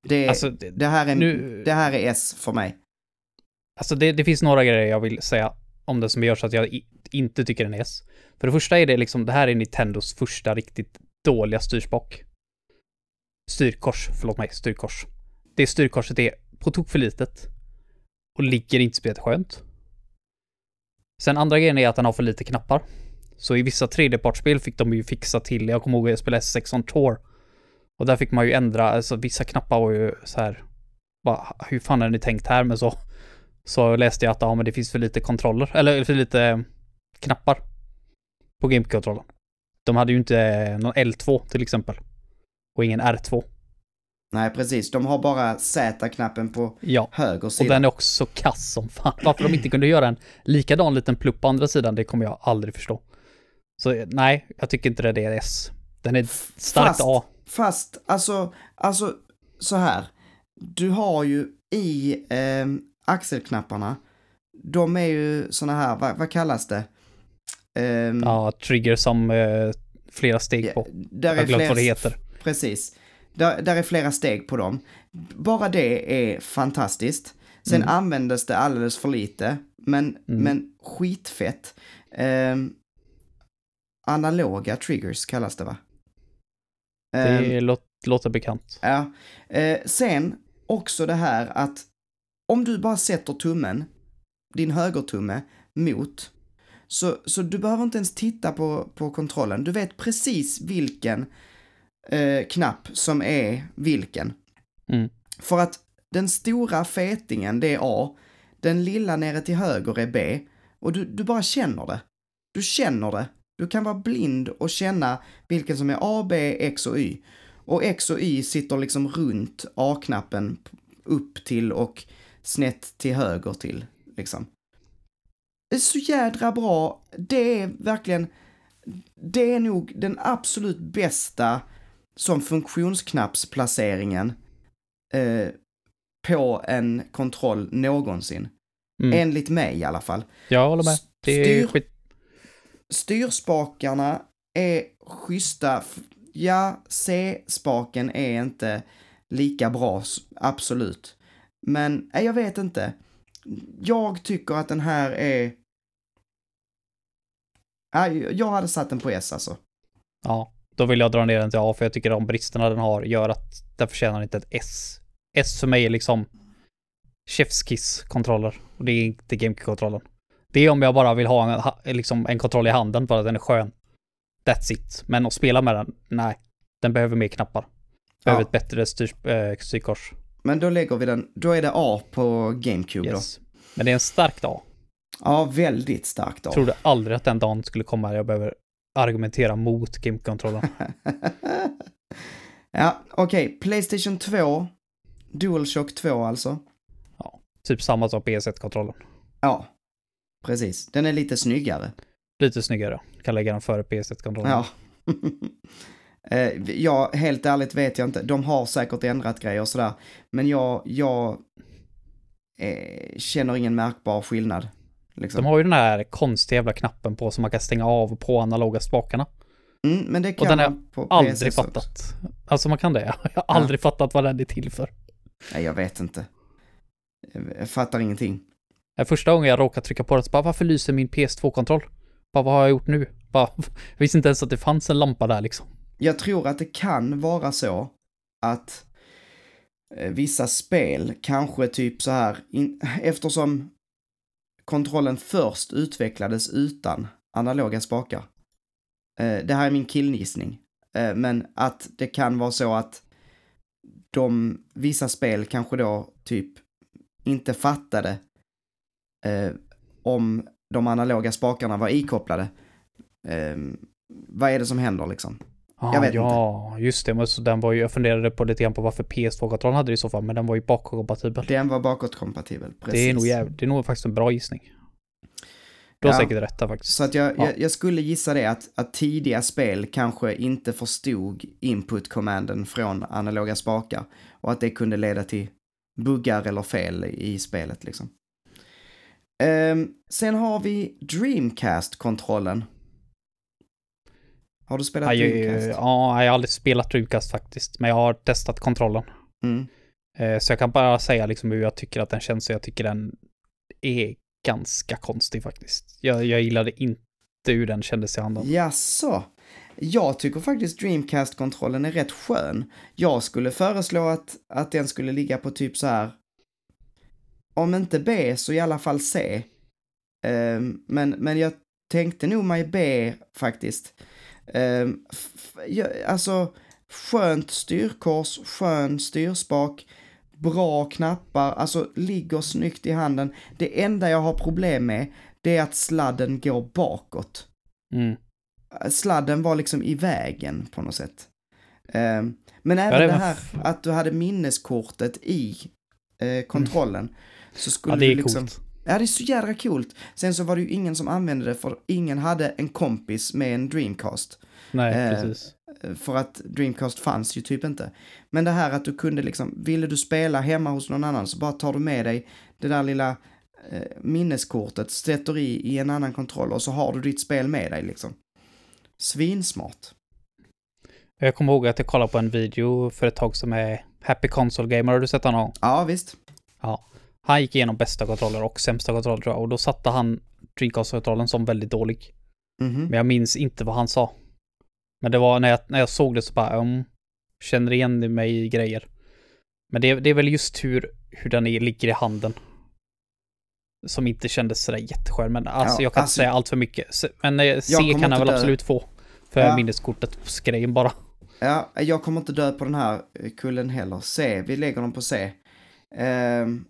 [SPEAKER 1] Det,
[SPEAKER 2] Alltså, det,
[SPEAKER 1] det, här, är,
[SPEAKER 2] nu-
[SPEAKER 1] det här är S för mig.
[SPEAKER 2] alltså det, det finns några grejer jag vill säga om den som gör så att jag i, inte tycker den är S. För det första är det liksom, det här är Nintendos första riktigt dåliga styrspak. Styrkors, förlåt mig, styrkors. Det styrkorset är på tok för litet. Och ligger inte speciellt skönt. Sen andra grejen är att den har för lite knappar. Så i vissa tredjepartsspel fick de ju fixa till, jag kommer ihåg jag spelade S6 on Tour. Och där fick man ju ändra, alltså vissa knappar var ju så här. Bara, hur fan har ni tänkt här? Men så, så läste jag att ja, men det finns för lite kontroller, eller för lite eh, knappar. På GameCube-kontrollen. De hade ju inte eh, någon L2 till exempel. Och ingen R2.
[SPEAKER 1] Nej, precis. De har bara Z-knappen på
[SPEAKER 2] Ja.
[SPEAKER 1] höger
[SPEAKER 2] Och
[SPEAKER 1] sida.
[SPEAKER 2] den är också kass som fan. Varför de inte kunde göra en likadan liten plupp på andra sidan, det kommer jag aldrig förstå. Så eh, nej, jag tycker inte det är S. Den är starkt
[SPEAKER 1] Fast-
[SPEAKER 2] A.
[SPEAKER 1] Fast, alltså, alltså, så här. Du har ju i eh, axelknapparna, de är ju såna här, vad, vad kallas det? Ehm,
[SPEAKER 2] Ja, trigger som eh, flera steg på.
[SPEAKER 1] där
[SPEAKER 2] Jag har glömt vad det heter.
[SPEAKER 1] Precis. Där, där är flera steg på dem. Bara det är fantastiskt. Sen
[SPEAKER 2] Mm.
[SPEAKER 1] användes det alldeles för lite, men,
[SPEAKER 2] Mm.
[SPEAKER 1] men skitfett. Ehm, analoga triggers kallas det va? Ehm,
[SPEAKER 2] Det låt, låter bekant.
[SPEAKER 1] Ja. Eh, sen också det här att om du bara sätter tummen, din högertumme, mot, så, så du behöver inte ens titta på, på kontrollen. Du vet precis vilken eh, knapp som är vilken.
[SPEAKER 2] Mm.
[SPEAKER 1] För att den stora fetingen, det är A, den lilla nere till höger är B, och du, du bara känner det. Du känner det. Du kan vara blind och känna vilken som är A, B, X och Y. Och X och Y sitter liksom runt A-knappen upp till och snett till höger till, liksom. Det är så jädra bra. Det är verkligen, det är nog den absolut bästa som funktionsknappsplaceringen eh, på en kontroll någonsin.
[SPEAKER 2] Mm.
[SPEAKER 1] Enligt mig i alla fall.
[SPEAKER 2] Jag håller med. Det är
[SPEAKER 1] Styr-
[SPEAKER 2] skit...
[SPEAKER 1] Styrspakarna är schyssta. Ja, C-spaken är inte lika bra, absolut. Men, nej, jag vet inte. Jag tycker att den här är... Nej, jag hade satt den på S alltså.
[SPEAKER 2] Ja, då vill jag dra ner den till A för jag tycker de bristerna den har gör att den förtjänar inte ett S. S för mig är liksom chefskiss-kontroller och det är inte GameCube-kontrollen. Det är om jag bara vill ha en, liksom en kontroll i handen för att den är skön. That's it. Men att spela med den, nej. Den behöver mer knappar. Behöver
[SPEAKER 1] Ja.
[SPEAKER 2] ett bättre styr, eh, styrkors.
[SPEAKER 1] Men då lägger vi den, då är det A på GameCube
[SPEAKER 2] Yes. Men det är en stark dag.
[SPEAKER 1] då. Ja, väldigt starkt A.
[SPEAKER 2] Trodde aldrig att den dagen skulle komma där jag behöver argumentera mot GameCube-kontrollen.
[SPEAKER 1] ja, okej. Playstation 2. DualShock 2 alltså.
[SPEAKER 2] typ samma som PS1-kontrollen.
[SPEAKER 1] Ja, precis. Den är lite snyggare.
[SPEAKER 2] Lite snyggare. Kan lägga den före PS1-kontrollen.
[SPEAKER 1] Ja. Eh, ja, helt ärligt vet jag inte. De har säkert ändrat grejer och sådär. Men jag, jag eh, känner ingen märkbar skillnad. Liksom.
[SPEAKER 2] De har ju den här konstiga jävla knappen på som man kan stänga av och på analoga spakarna.
[SPEAKER 1] Mm, men det kan
[SPEAKER 2] den har
[SPEAKER 1] på
[SPEAKER 2] Aldrig fattat. Alltså man kan det. Jag har aldrig fattat vad den är till för.
[SPEAKER 1] Nej, jag vet inte. Jag fattar ingenting.
[SPEAKER 2] Första gången jag råkade trycka på det så bara varför lyser min PS2-kontroll? Bara vad har jag gjort nu? Bara, jag visste inte ens att det fanns en lampa där liksom.
[SPEAKER 1] Jag tror att det kan vara så att eh, vissa spel kanske typ så här, in, eftersom kontrollen först utvecklades utan analoga spakar. Eh, det här är min killgissning. Eh, men att det kan vara så att de, vissa spel kanske då typ inte fattade eh, om de analoga spakarna var ikopplade. Eh, vad är det som händer liksom?
[SPEAKER 2] Ah,
[SPEAKER 1] Jag vet
[SPEAKER 2] ja, just det. Men så den var ju, jag funderade på lite grann på varför PS2-kontrollen hade det i så fall, men den var ju bakåtkompatibel.
[SPEAKER 1] Den var bakåtkompatibel, precis.
[SPEAKER 2] Det är nog jävligt, det är nog faktiskt en bra gissning. Du har
[SPEAKER 1] Ja.
[SPEAKER 2] säkert rätt där faktiskt.
[SPEAKER 1] Så att jag,
[SPEAKER 2] Ja.
[SPEAKER 1] jag, jag skulle gissa det att, att tidiga spel kanske inte förstod input-kommanden från analoga spakar och att det kunde leda till buggar eller fel i spelet liksom. Ehm, sen har vi Dreamcast-kontrollen. Har du spelat
[SPEAKER 2] Ja, jag,
[SPEAKER 1] Dreamcast?
[SPEAKER 2] ja, jag har aldrig spelat Dreamcast faktiskt, men jag har testat kontrollen.
[SPEAKER 1] Mm.
[SPEAKER 2] Eh, Så jag kan bara säga liksom hur jag tycker att den känns, så jag tycker den är ganska konstig faktiskt. Jag, jag gillade inte hur den kändes i handen.
[SPEAKER 1] Jaså? Jag tycker faktiskt Dreamcast-kontrollen är rätt skön. Jag skulle föreslå att, att den skulle ligga på typ så här. Om inte B så i alla fall C. Ehm, men, men jag tänkte nog mig B faktiskt. Um, jag, alltså, skönt styrkors, skön styrspak, bra knappar, alltså ligger snyggt i handen. Det enda jag har problem med, det är att sladden går bakåt
[SPEAKER 2] Mm.
[SPEAKER 1] sladden var liksom i vägen på något sätt. Ehm, men även
[SPEAKER 2] det
[SPEAKER 1] det
[SPEAKER 2] var
[SPEAKER 1] här att du hade minneskortet i eh, kontrollen. Så skulle
[SPEAKER 2] Ja, det är
[SPEAKER 1] liksom...
[SPEAKER 2] coolt.
[SPEAKER 1] Ja, det är så jädra coolt. Sen så var det ju ingen som använde det för ingen hade en kompis med en Dreamcast.
[SPEAKER 2] Nej,
[SPEAKER 1] Eh,
[SPEAKER 2] precis.
[SPEAKER 1] för att Dreamcast fanns ju typ inte. Men det här att du kunde liksom, ville du spela hemma hos någon annan så bara tar du med dig det där lilla eh, minneskortet, sätter i i en annan kontroll och så har du ditt spel med dig liksom. Svinsmart.
[SPEAKER 2] Jag kommer ihåg att jag kollade på en video för ett tag som är Happy Console Gamer. Har du sett honom?
[SPEAKER 1] Ja, visst.
[SPEAKER 2] Ja. Han gick igenom bästa kontroller och sämsta kontroller tror jag. Och då satte han Dreamcast-kontrollen som väldigt dålig.
[SPEAKER 1] Mhm.
[SPEAKER 2] Men jag minns inte vad han sa. Men det var när jag, när jag såg det så bara, um, känner igen mig i grejer. Men det, det är väl just hur, hur den är, ligger i handen. Som inte kändes sådär jätteskön. Men alltså
[SPEAKER 1] Ja,
[SPEAKER 2] jag kan
[SPEAKER 1] alltså-
[SPEAKER 2] inte säga allt för mycket. Men eh, C
[SPEAKER 1] kommer
[SPEAKER 2] kan han väl
[SPEAKER 1] dö.
[SPEAKER 2] absolut få. För
[SPEAKER 1] Ja.
[SPEAKER 2] minneskortet grejen bara.
[SPEAKER 1] Ja, jag kommer inte dö på den här kullen heller. C, vi lägger dem på C. Ehm,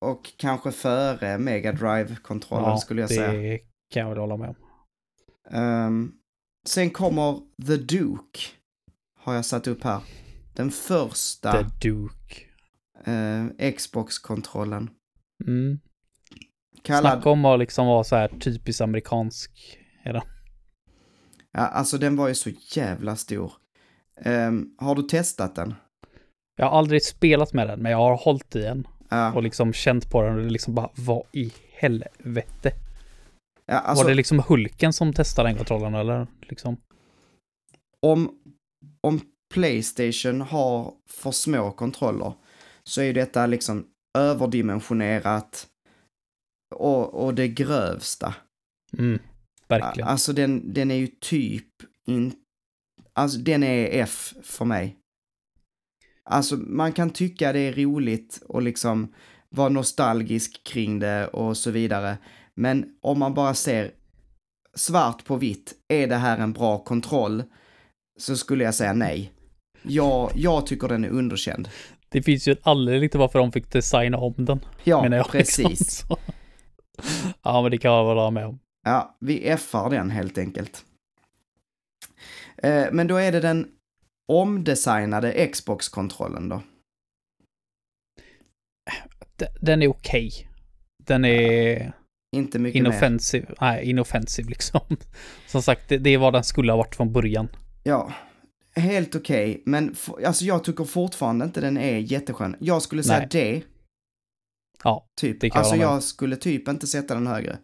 [SPEAKER 1] och kanske före Mega Drive-kontrollen skulle jag
[SPEAKER 2] det
[SPEAKER 1] säga.
[SPEAKER 2] kan jag väl hålla med om.
[SPEAKER 1] Ehm, sen kommer The Duke. Har jag satt upp här. Den första
[SPEAKER 2] The Duke.
[SPEAKER 1] eh, Xbox-kontrollen.
[SPEAKER 2] Mm.
[SPEAKER 1] Kallad,
[SPEAKER 2] Snacka om att liksom vara så här typiskt amerikansk. Den.
[SPEAKER 1] ja, alltså den var ju så jävla stor. Ehm, har du testat den?
[SPEAKER 2] Jag har aldrig spelat med den, men jag har hållit i den.
[SPEAKER 1] Ja,
[SPEAKER 2] Och liksom känt på den och det liksom bara, vad i helvete?
[SPEAKER 1] ja alltså
[SPEAKER 2] Var det liksom Hulken som testade den kontrollen eller? Liksom?
[SPEAKER 1] om, om Playstation har för små kontroller så är detta liksom överdimensionerat och, och det grövsta.
[SPEAKER 2] Mm, verkligen.
[SPEAKER 1] Alltså den, den är ju typ in, alltså den är F för mig. Alltså man kan tycka det är roligt och liksom vara nostalgisk kring det och så vidare. Men om man bara ser svart på vitt, är det här en bra kontroll? Så skulle jag säga nej. Jag, jag tycker den är underkänd.
[SPEAKER 2] Det finns ju en anledning till varför de fick designa om den.
[SPEAKER 1] Ja,
[SPEAKER 2] jag, liksom.
[SPEAKER 1] precis.
[SPEAKER 2] Så. Ja, men det kan jag väl hålla med om.
[SPEAKER 1] Ja, vi Far den helt enkelt. Eh, men då är det den omdesignade Xbox-kontrollen då.
[SPEAKER 2] Den är okej. Den är
[SPEAKER 1] Inte mycket mer.
[SPEAKER 2] inoffensiv. Nej, inoffensiv liksom. Som sagt, det, det är vad den skulle ha varit från början.
[SPEAKER 1] Ja, helt okej. Men f- alltså jag tycker fortfarande inte den är jätteskön. Jag skulle säga
[SPEAKER 2] Nej.
[SPEAKER 1] D,
[SPEAKER 2] Ja,
[SPEAKER 1] typ.
[SPEAKER 2] det kan jag
[SPEAKER 1] alltså
[SPEAKER 2] om.
[SPEAKER 1] jag skulle typ inte sätta den högre.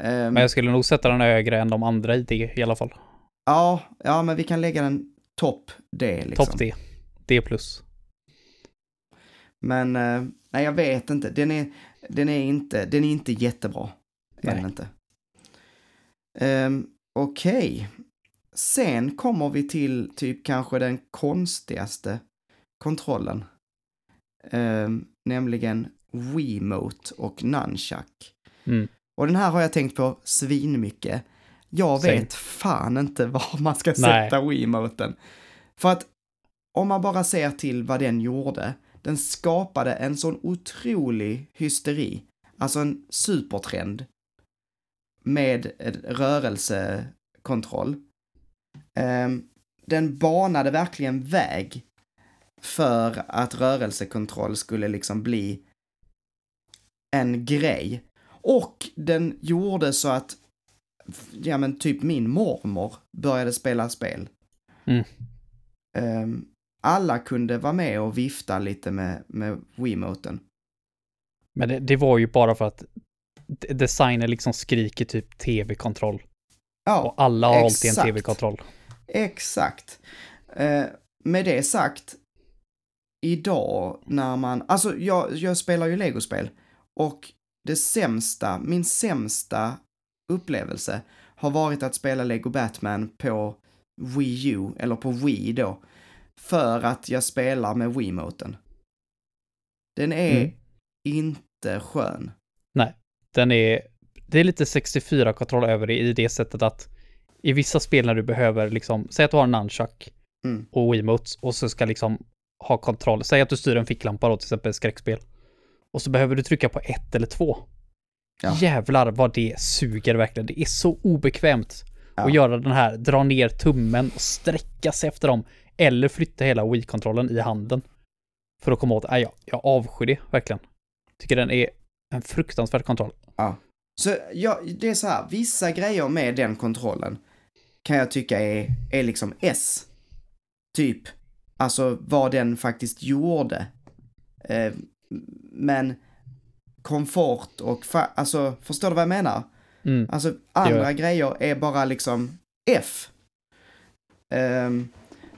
[SPEAKER 1] Ehm,
[SPEAKER 2] men jag skulle nog sätta den högre än de andra i det i alla fall.
[SPEAKER 1] ja, ja, men vi kan lägga den topp D liksom.
[SPEAKER 2] Topp D. D plus.
[SPEAKER 1] Men, eh, nej jag vet inte. Den är, den är inte, den är inte jättebra. Är
[SPEAKER 2] Nej.
[SPEAKER 1] den inte. Um, Okej. Sen kommer vi till typ kanske den konstigaste kontrollen. Ehm, nämligen Wiimote och Nunchuck.
[SPEAKER 2] Mm.
[SPEAKER 1] Och den här har jag tänkt på svinmycket. Jag vet fan inte var man ska
[SPEAKER 2] Nej.
[SPEAKER 1] sätta Wiimoten. För att om man bara ser till vad den gjorde, den skapade en sån otrolig hysteri, alltså en supertrend med rörelsekontroll. Ehm, den banade verkligen väg för att rörelsekontroll skulle liksom bli en grej. Och den gjorde så att, ja men typ min mormor började spela spel.
[SPEAKER 2] Mm.
[SPEAKER 1] Ehm, alla kunde vara med och vifta lite med, med Wiimoten.
[SPEAKER 2] Men det, det var ju bara för att designen liksom skriker typ tv-kontroll.
[SPEAKER 1] Ja,
[SPEAKER 2] Och alla har alltid en
[SPEAKER 1] exakt.
[SPEAKER 2] tv-kontroll.
[SPEAKER 1] Exakt. Eh, med det sagt, idag när man, alltså jag, jag spelar ju legospel och det sämsta, min sämsta upplevelse har varit att spela Lego Batman på Wii U, eller på Wii då, för att jag spelar med Wiimoten. Den är
[SPEAKER 2] Mm.
[SPEAKER 1] inte skön.
[SPEAKER 2] Den är, det är lite 64-kontroll över det i det sättet att i vissa spel när du behöver liksom, säg att du har en nunchuck
[SPEAKER 1] Mm.
[SPEAKER 2] och Wiimotes och så ska liksom ha kontroll. Säg att du styr en ficklampa då, till exempel skräckspel. Och så behöver du trycka på ett eller två.
[SPEAKER 1] Ja.
[SPEAKER 2] Jävlar vad det suger verkligen. Det är så obekvämt
[SPEAKER 1] Ja.
[SPEAKER 2] att göra den här, dra ner tummen och sträcka sig efter dem. Eller flytta hela Wii-kontrollen i handen. För att komma åt, nej jag, jag avskyr det verkligen. Tycker den är en fruktansvärd kontroll.
[SPEAKER 1] Så ja, det är så här, vissa grejer med den kontrollen kan jag tycka är, är liksom S. Typ. Alltså vad den faktiskt gjorde. Eh, men komfort och, fa- alltså förstår du vad jag menar?
[SPEAKER 2] Mm.
[SPEAKER 1] Alltså andra
[SPEAKER 2] jag.
[SPEAKER 1] grejer är bara liksom F. Ehm,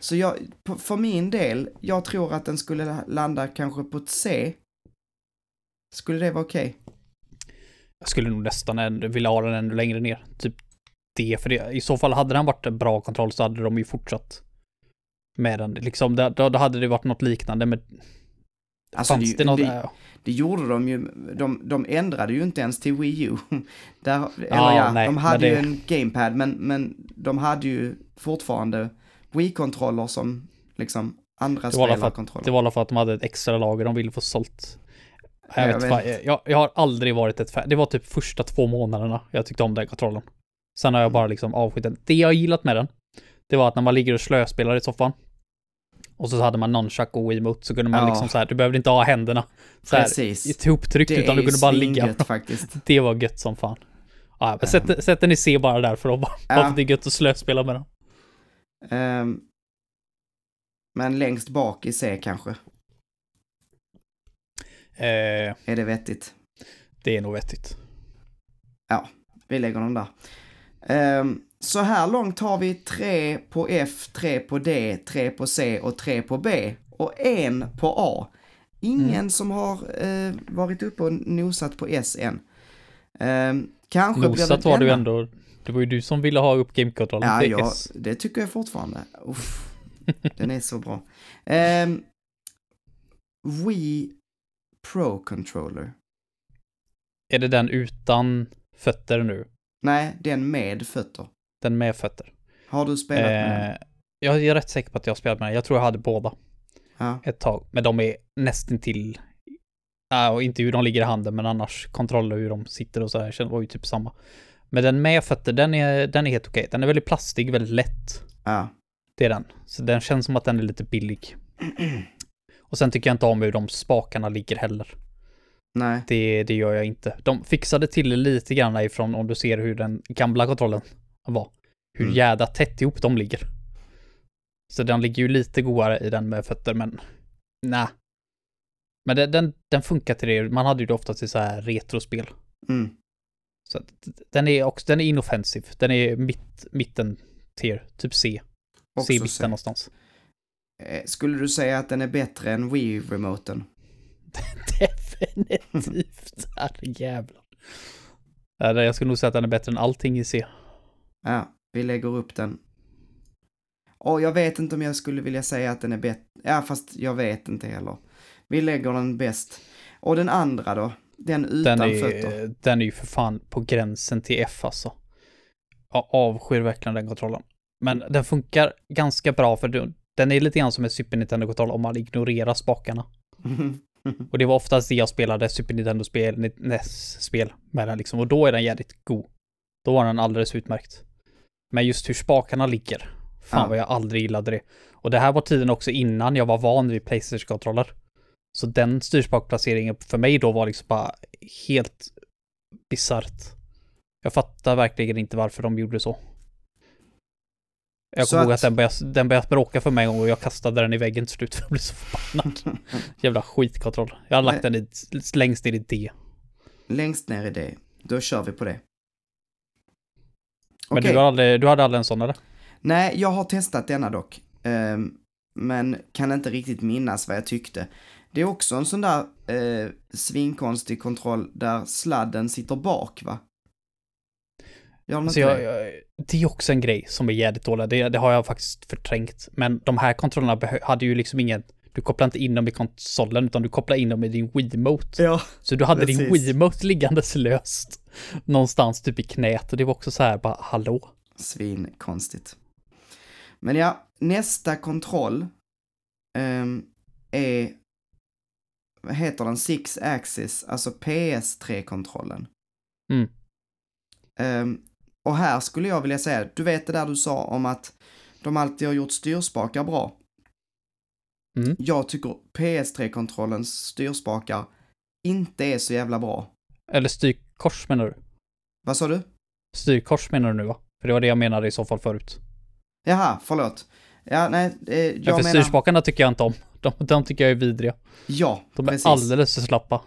[SPEAKER 1] så jag, för min del, jag tror att den skulle landa kanske på ett C. Skulle det vara okej?
[SPEAKER 2] Jag skulle nog nästan vilja ha den ännu längre ner. Typ det, för det, i så fall hade den varit en bra kontroll så hade de ju fortsatt med den. Liksom, då, då hade det varit något liknande, men
[SPEAKER 1] Alltså,
[SPEAKER 2] fanns
[SPEAKER 1] det,
[SPEAKER 2] det, något?
[SPEAKER 1] det,
[SPEAKER 2] äh,
[SPEAKER 1] det gjorde de ju, de, de ändrade ju inte ens till Wii U. Där, eller
[SPEAKER 2] Ja,
[SPEAKER 1] ja,
[SPEAKER 2] nej,
[SPEAKER 1] de hade ju en gamepad, men, men de hade ju fortfarande Wii-kontroller som liksom andra spelarkontroller.
[SPEAKER 2] det var alla för att de hade ett extra lager de ville få sålt. Jag,
[SPEAKER 1] Jag
[SPEAKER 2] vet, jag, jag har aldrig varit ett fan. Det var typ första två månaderna jag tyckte om den kontrollen. Sen har jag bara liksom avskytt den. Det jag gillat med den, det var att när man ligger och slöspelar i soffan och så hade man nunchuck och Wiimote så kunde man
[SPEAKER 1] Ja.
[SPEAKER 2] liksom så här, du behövde inte ha händerna så här
[SPEAKER 1] Precis.
[SPEAKER 2] ihoptryckt utan du kunde bara ligga.
[SPEAKER 1] faktiskt.
[SPEAKER 2] Det var gött som fan. Ja, men sätt, sätt den i C bara där för att bara,
[SPEAKER 1] Ja.
[SPEAKER 2] det är gött att slöspela med den.
[SPEAKER 1] Ehm, men längst bak i C kanske.
[SPEAKER 2] Eh,
[SPEAKER 1] Är det vettigt?
[SPEAKER 2] det är nog vettigt.
[SPEAKER 1] Vi lägger den där. Ehm, så här långt har vi tre på F, tre på D, tre på C och tre på B. Och en på A. Ingen
[SPEAKER 2] Mm.
[SPEAKER 1] som har eh, varit uppe och nosat på S än. Ehm, kanske
[SPEAKER 2] Nosat var du ändå. Det var ju du som ville ha upp gamekontrollen
[SPEAKER 1] Ja,
[SPEAKER 2] till
[SPEAKER 1] ja,
[SPEAKER 2] S.
[SPEAKER 1] det tycker jag fortfarande. Uff, den är så bra. Um, Wii Pro Controller.
[SPEAKER 2] Är det den utan fötter nu?
[SPEAKER 1] Nej, den med fötter.
[SPEAKER 2] Den med fötter?
[SPEAKER 1] Har du spelat med den?
[SPEAKER 2] Eh, jag är rätt säker på att jag har spelat med den. Jag tror jag hade båda
[SPEAKER 1] Ja.
[SPEAKER 2] ett tag. Men de är nästan till. Ja, och inte hur de ligger i handen, men annars kontroller hur de sitter och så här. Det var ju typ samma. Men den med fötter, den är, den är helt okej. Den är väldigt plastig, väldigt lätt.
[SPEAKER 1] ja.
[SPEAKER 2] Det är den. Så den känns som att den är lite billig. Och sen tycker jag inte om hur de spakarna ligger heller.
[SPEAKER 1] Nej.
[SPEAKER 2] Det, det gör jag inte. De fixade till lite grann ifrån om du ser hur den gamla kontrollen var. Hur
[SPEAKER 1] Mm.
[SPEAKER 2] jädra tätt ihop de ligger. Så den ligger ju lite godare i den med fötter, men nej. Men den, den, den funkar till det. Man hade ju det ofta till så här retrospel.
[SPEAKER 1] Mm.
[SPEAKER 2] Så att den är också, den är inoffensiv. Den är mitt, mitten tier, typ C.
[SPEAKER 1] Också
[SPEAKER 2] C-mitten
[SPEAKER 1] C.
[SPEAKER 2] någonstans.
[SPEAKER 1] Eh, Skulle du säga att den är bättre än Wii-remoten?
[SPEAKER 2] Definitivt. Herrejävlar. Jag skulle nog säga att den är bättre än allting i C.
[SPEAKER 1] Ja, vi lägger upp den. Och jag vet inte om jag skulle vilja säga att den är bättre. Ja, fast jag vet inte heller. Vi lägger den bäst. Och den andra då? Den utan
[SPEAKER 2] Den
[SPEAKER 1] fötter?
[SPEAKER 2] är, den är ju för fan på gränsen till F alltså. Jag avskyr verkligen den kontrollen. Men den funkar ganska bra för den är lite grann som en Super Nintendo-kontroll om man ignorerar spakarna. Och det var oftast det jag spelade Super Nintendo-spel, NES-spel med den liksom. Och då är den jävligt god. Då var den alldeles utmärkt. Men just hur spakarna ligger. Fan
[SPEAKER 1] Ja.
[SPEAKER 2] vad jag aldrig gillade det. Och det här var tiden också innan jag var van vid Playstation-kontroller. Så den styrspakplaceringen för mig då var liksom bara helt bisarrt. Jag fattar verkligen inte varför de gjorde så. Jag kommer ihåg
[SPEAKER 1] att-
[SPEAKER 2] att den började, den började bråka för mig en gång och jag kastade den i väggen till slut för jag blev så förbannad. Jävla skitkontroll. Jag har lagt den i, längst ner i D.
[SPEAKER 1] Längst ner i det. Då kör vi på det.
[SPEAKER 2] Men
[SPEAKER 1] Okej.
[SPEAKER 2] du, har aldrig, du hade aldrig en sån eller?
[SPEAKER 1] Nej, jag har testat denna dock. Ehm, men kan inte riktigt minnas vad jag tyckte. Det är också en sån där eh, svinkonstig kontroll där sladden sitter bak, va? Gör den
[SPEAKER 2] Alltså jag,
[SPEAKER 1] det?
[SPEAKER 2] jag, det är också en grej som är jävligt dålig. Det, det har jag faktiskt förträngt. Men de här kontrollerna hade ju liksom ingen... Du kopplar inte in dem i konsolen utan du kopplar in dem i din Wiimote.
[SPEAKER 1] Ja,
[SPEAKER 2] Så du hade din
[SPEAKER 1] precis.
[SPEAKER 2] Wiimote liggandes löst någonstans typ i knät och det var också så här bara hallå?
[SPEAKER 1] svinkonstigt. Men ja, nästa kontroll ehm, är, vad heter den, Six Axis, alltså PS3-kontrollen.
[SPEAKER 2] Mm.
[SPEAKER 1] Ehm, och här skulle jag vilja säga, du vet det där du sa om att de alltid har gjort styrspakar bra.
[SPEAKER 2] Mm.
[SPEAKER 1] Jag tycker PS3-kontrollens styrspakar inte är så jävla bra.
[SPEAKER 2] Eller styrkors menar du?
[SPEAKER 1] Vad sa du?
[SPEAKER 2] Styrkors menar du nu va? För det var det jag menade i så fall förut.
[SPEAKER 1] Jaha, förlåt. Ja, nej, eh, jag
[SPEAKER 2] för
[SPEAKER 1] menar...
[SPEAKER 2] styrspakarna tycker jag inte om. De, de tycker jag är vidriga.
[SPEAKER 1] Ja,
[SPEAKER 2] De är
[SPEAKER 1] precis.
[SPEAKER 2] alldeles för slappa.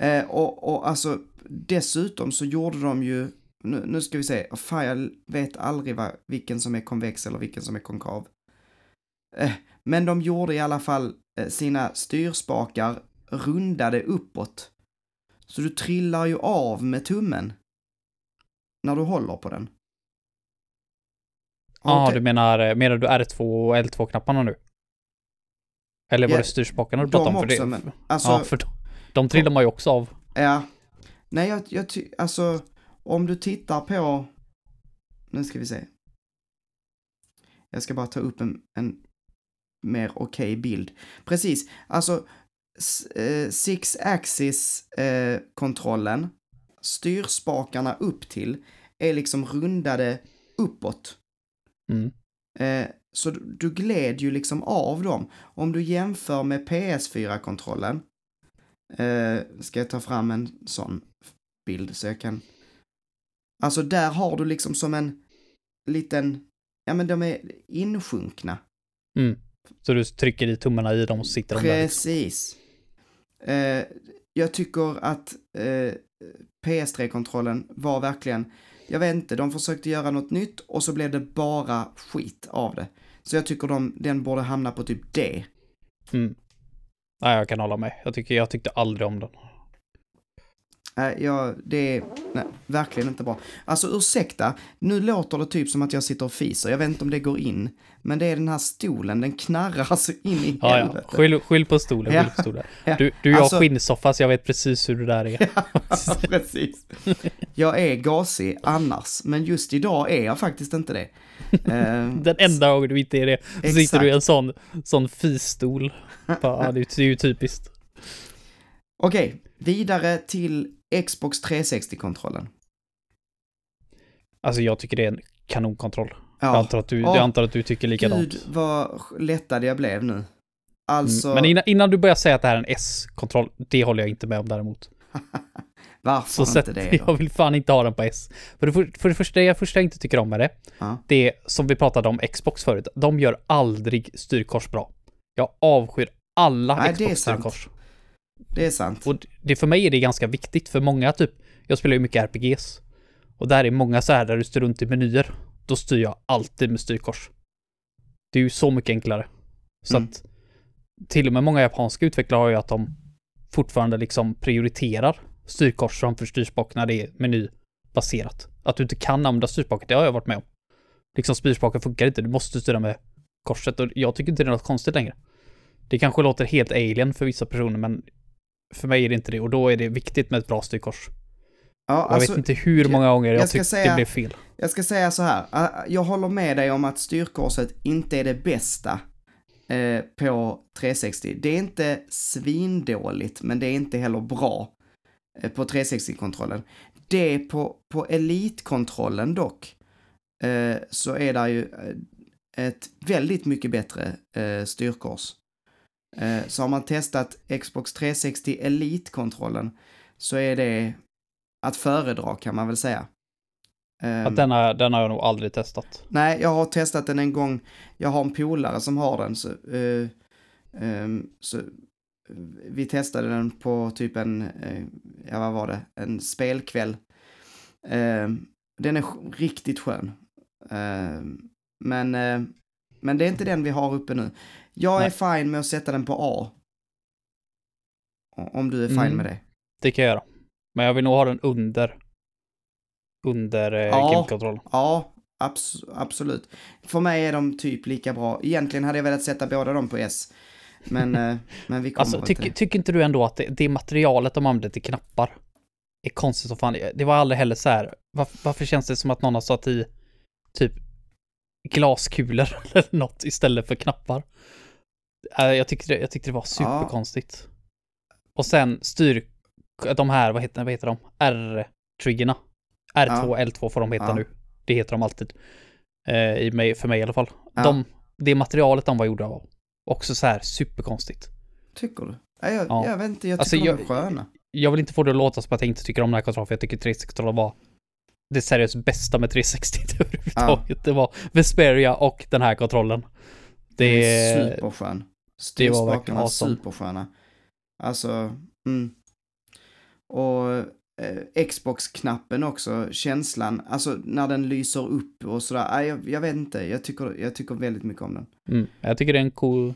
[SPEAKER 1] Eh, och, och alltså, dessutom så gjorde de ju, nu, nu ska vi se, fan jag vet aldrig vad, vilken som är konvex eller vilken som är konkav. Eh, men de gjorde i alla fall eh, sina styrspakar rundade uppåt. Så du trillar ju av med tummen. När du håller på den.
[SPEAKER 2] Ja,
[SPEAKER 1] te-
[SPEAKER 2] du menar, eh, menar du R2 och L2-knapparna nu? Eller var
[SPEAKER 1] Ja,
[SPEAKER 2] det styrspakarna du
[SPEAKER 1] de
[SPEAKER 2] pratade om? För
[SPEAKER 1] också,
[SPEAKER 2] det,
[SPEAKER 1] men alltså-
[SPEAKER 2] ja, för de, de trillar man ju också av.
[SPEAKER 1] Ja. Nej, jag, jag alltså, om du tittar på, nu ska vi se. Jag ska bara ta upp en, en mer okej bild. Precis, alltså eh, six axis eh, kontrollen, styrspakarna upp till, är liksom rundade uppåt.
[SPEAKER 2] Mm.
[SPEAKER 1] Eh, så du, gled ju liksom av dem. Om du jämför med PS4-kontrollen, eh, ska jag ta fram en sån bild så jag kan... Alltså där har du liksom som en liten, ja men de är insjunkna.
[SPEAKER 2] Mm. Så du trycker i tummarna i dem och sitter de där. liksom.
[SPEAKER 1] Precis. Eh, jag tycker att eh, PS3-kontrollen var verkligen, jag vet inte, de försökte göra något nytt och så blev det bara skit av det. Så jag tycker de, den borde hamna på typ D.
[SPEAKER 2] Mm. Nej, jag kan hålla med. Jag, tycker, jag tyckte aldrig om den.
[SPEAKER 1] Nej, jag, det är nej, verkligen inte bra. Alltså ursäkta, nu låter det typ som att jag sitter och fiser. Jag vet inte om det går in. Men det är den här stolen, den knarrar så in i
[SPEAKER 2] Ja, ja.
[SPEAKER 1] helvete.
[SPEAKER 2] Skyll, skyll på stolen.
[SPEAKER 1] Ja.
[SPEAKER 2] Skyll på stolen.
[SPEAKER 1] Ja.
[SPEAKER 2] Du, du jag
[SPEAKER 1] Alltså-
[SPEAKER 2] skinnsoffa så jag vet precis hur det där är.
[SPEAKER 1] Ja, precis. Jag är gasig annars, men just idag är jag faktiskt inte det. Eh,
[SPEAKER 2] Den enda gången du inte är det, så sitter du i en sån, sån fisstol. Bara, Ja, det är ju typiskt.
[SPEAKER 1] Okej, vidare till Xbox 360-kontrollen.
[SPEAKER 2] Alltså jag tycker det är en kanonkontroll. Jag,
[SPEAKER 1] Ja,
[SPEAKER 2] antar att du,
[SPEAKER 1] Ja.
[SPEAKER 2] jag antar att du tycker likadant.
[SPEAKER 1] gud vad lättad jag blev nu. Alltså,
[SPEAKER 2] Mm. Men innan, innan du börjar säga att det här är en S-kontroll, det håller jag inte med om däremot.
[SPEAKER 1] varför
[SPEAKER 2] Så
[SPEAKER 1] inte
[SPEAKER 2] sätt,
[SPEAKER 1] det då?
[SPEAKER 2] jag vill fan inte ha den på S. För det, för, för det första, det första jag inte tycker om med det,
[SPEAKER 1] Ja.
[SPEAKER 2] det är som vi pratade om Xbox förut, de gör aldrig styrkors bra. Jag avskyr alla Xbox-styrkors.
[SPEAKER 1] Det är sant.
[SPEAKER 2] Och det, för mig är det ganska viktigt, för många typ, jag spelar ju mycket RPGs. Och där är många så här där du styr runt i menyer. Då styr jag alltid med styrkors. Det är ju så mycket enklare. Så
[SPEAKER 1] Mm.
[SPEAKER 2] att till och med många japanska utvecklare har ju att de fortfarande liksom prioriterar styrkors framför styrspak när det är menybaserat. Att du inte kan använda styrspaket, det har jag varit med om. Liksom styrspaken funkar inte, du måste styra med korset och jag tycker inte det är något konstigt längre. Det kanske låter helt alien för vissa personer men för mig är det inte det och då är det viktigt med ett bra styrkors.
[SPEAKER 1] Ja,
[SPEAKER 2] Jag
[SPEAKER 1] alltså,
[SPEAKER 2] vet inte hur många gånger jag,
[SPEAKER 1] jag
[SPEAKER 2] tyckte
[SPEAKER 1] säga-
[SPEAKER 2] det blev fel.
[SPEAKER 1] Jag ska säga så här, äh, jag håller med dig om att styrkorset inte är det bästa eh, på 360. Det är inte svindåligt, men det är inte heller bra eh, på 360-kontrollen. Det är på, på Elite-kontrollen dock, eh, så är det ju eh, ett väldigt mycket bättre eh, styrkors. Eh, så har man testat Xbox 360 Elite-kontrollen så är det att föredra kan man väl säga. Ehm,
[SPEAKER 2] Att denna, den har jag nog aldrig testat.
[SPEAKER 1] Nej, jag har testat den en gång. Jag har en polare som har den. Så, eh, ehm, så eh, vi testade den på typ en, eh, ja vad var det, en spelkväll. Ehm, den är riktigt skön. Men, men det är inte den vi har uppe nu. Jag
[SPEAKER 2] Nej.
[SPEAKER 1] är fine med att sätta den på A. Om du är fine
[SPEAKER 2] Mm.
[SPEAKER 1] med det.
[SPEAKER 2] Det kan jag göra. Men jag vill nog ha den under. Under eh,
[SPEAKER 1] Ja.
[SPEAKER 2] game-kontroll.
[SPEAKER 1] Ja, abs- absolut. För mig är de typ lika bra. Egentligen hade jag velat sätta båda dem på S. Men, eh, men vi kommer
[SPEAKER 2] Alltså, tycker, tycker inte du ändå att det, det materialet de använder till knappar är konstigt som fan? Det var aldrig heller så här. Varför, varför känns det som att någon har satt i typ glaskulor eller något istället för knappar? Eh, Jag tyckte det, jag tyckte det var superkonstigt. Och sen styr, de här, vad heter, vad heter de? R-triggerna. R2 och L2 får de heta
[SPEAKER 1] Ja.
[SPEAKER 2] nu. Det heter de alltid. Eh, i mig, för mig i alla fall.
[SPEAKER 1] Ja.
[SPEAKER 2] De, det materialet de var gjorda av. Också så här superkonstigt.
[SPEAKER 1] Tycker du? Ja, jag,
[SPEAKER 2] Ja.
[SPEAKER 1] jag vet inte, jag
[SPEAKER 2] Alltså,
[SPEAKER 1] tycker
[SPEAKER 2] jag-
[SPEAKER 1] de är sköna.
[SPEAKER 2] Jag vill inte få det att låta som att jag inte tycker om den här kontrollen, för jag tycker 360-kontrollen var det seriöst bästa med 360 överhuvudtaget. Det var Vesperia och den här kontrollen.
[SPEAKER 1] Det
[SPEAKER 2] Det,
[SPEAKER 1] är superskön.
[SPEAKER 2] Det var
[SPEAKER 1] Styrspakarna
[SPEAKER 2] verkligen awesome.
[SPEAKER 1] supersköna. Alltså, mm. Och eh, Xbox-knappen också, känslan, alltså när den lyser upp och sådär. Nej, jag, jag vet inte, jag tycker, jag tycker väldigt mycket om den.
[SPEAKER 2] mm, jag tycker det är en cool...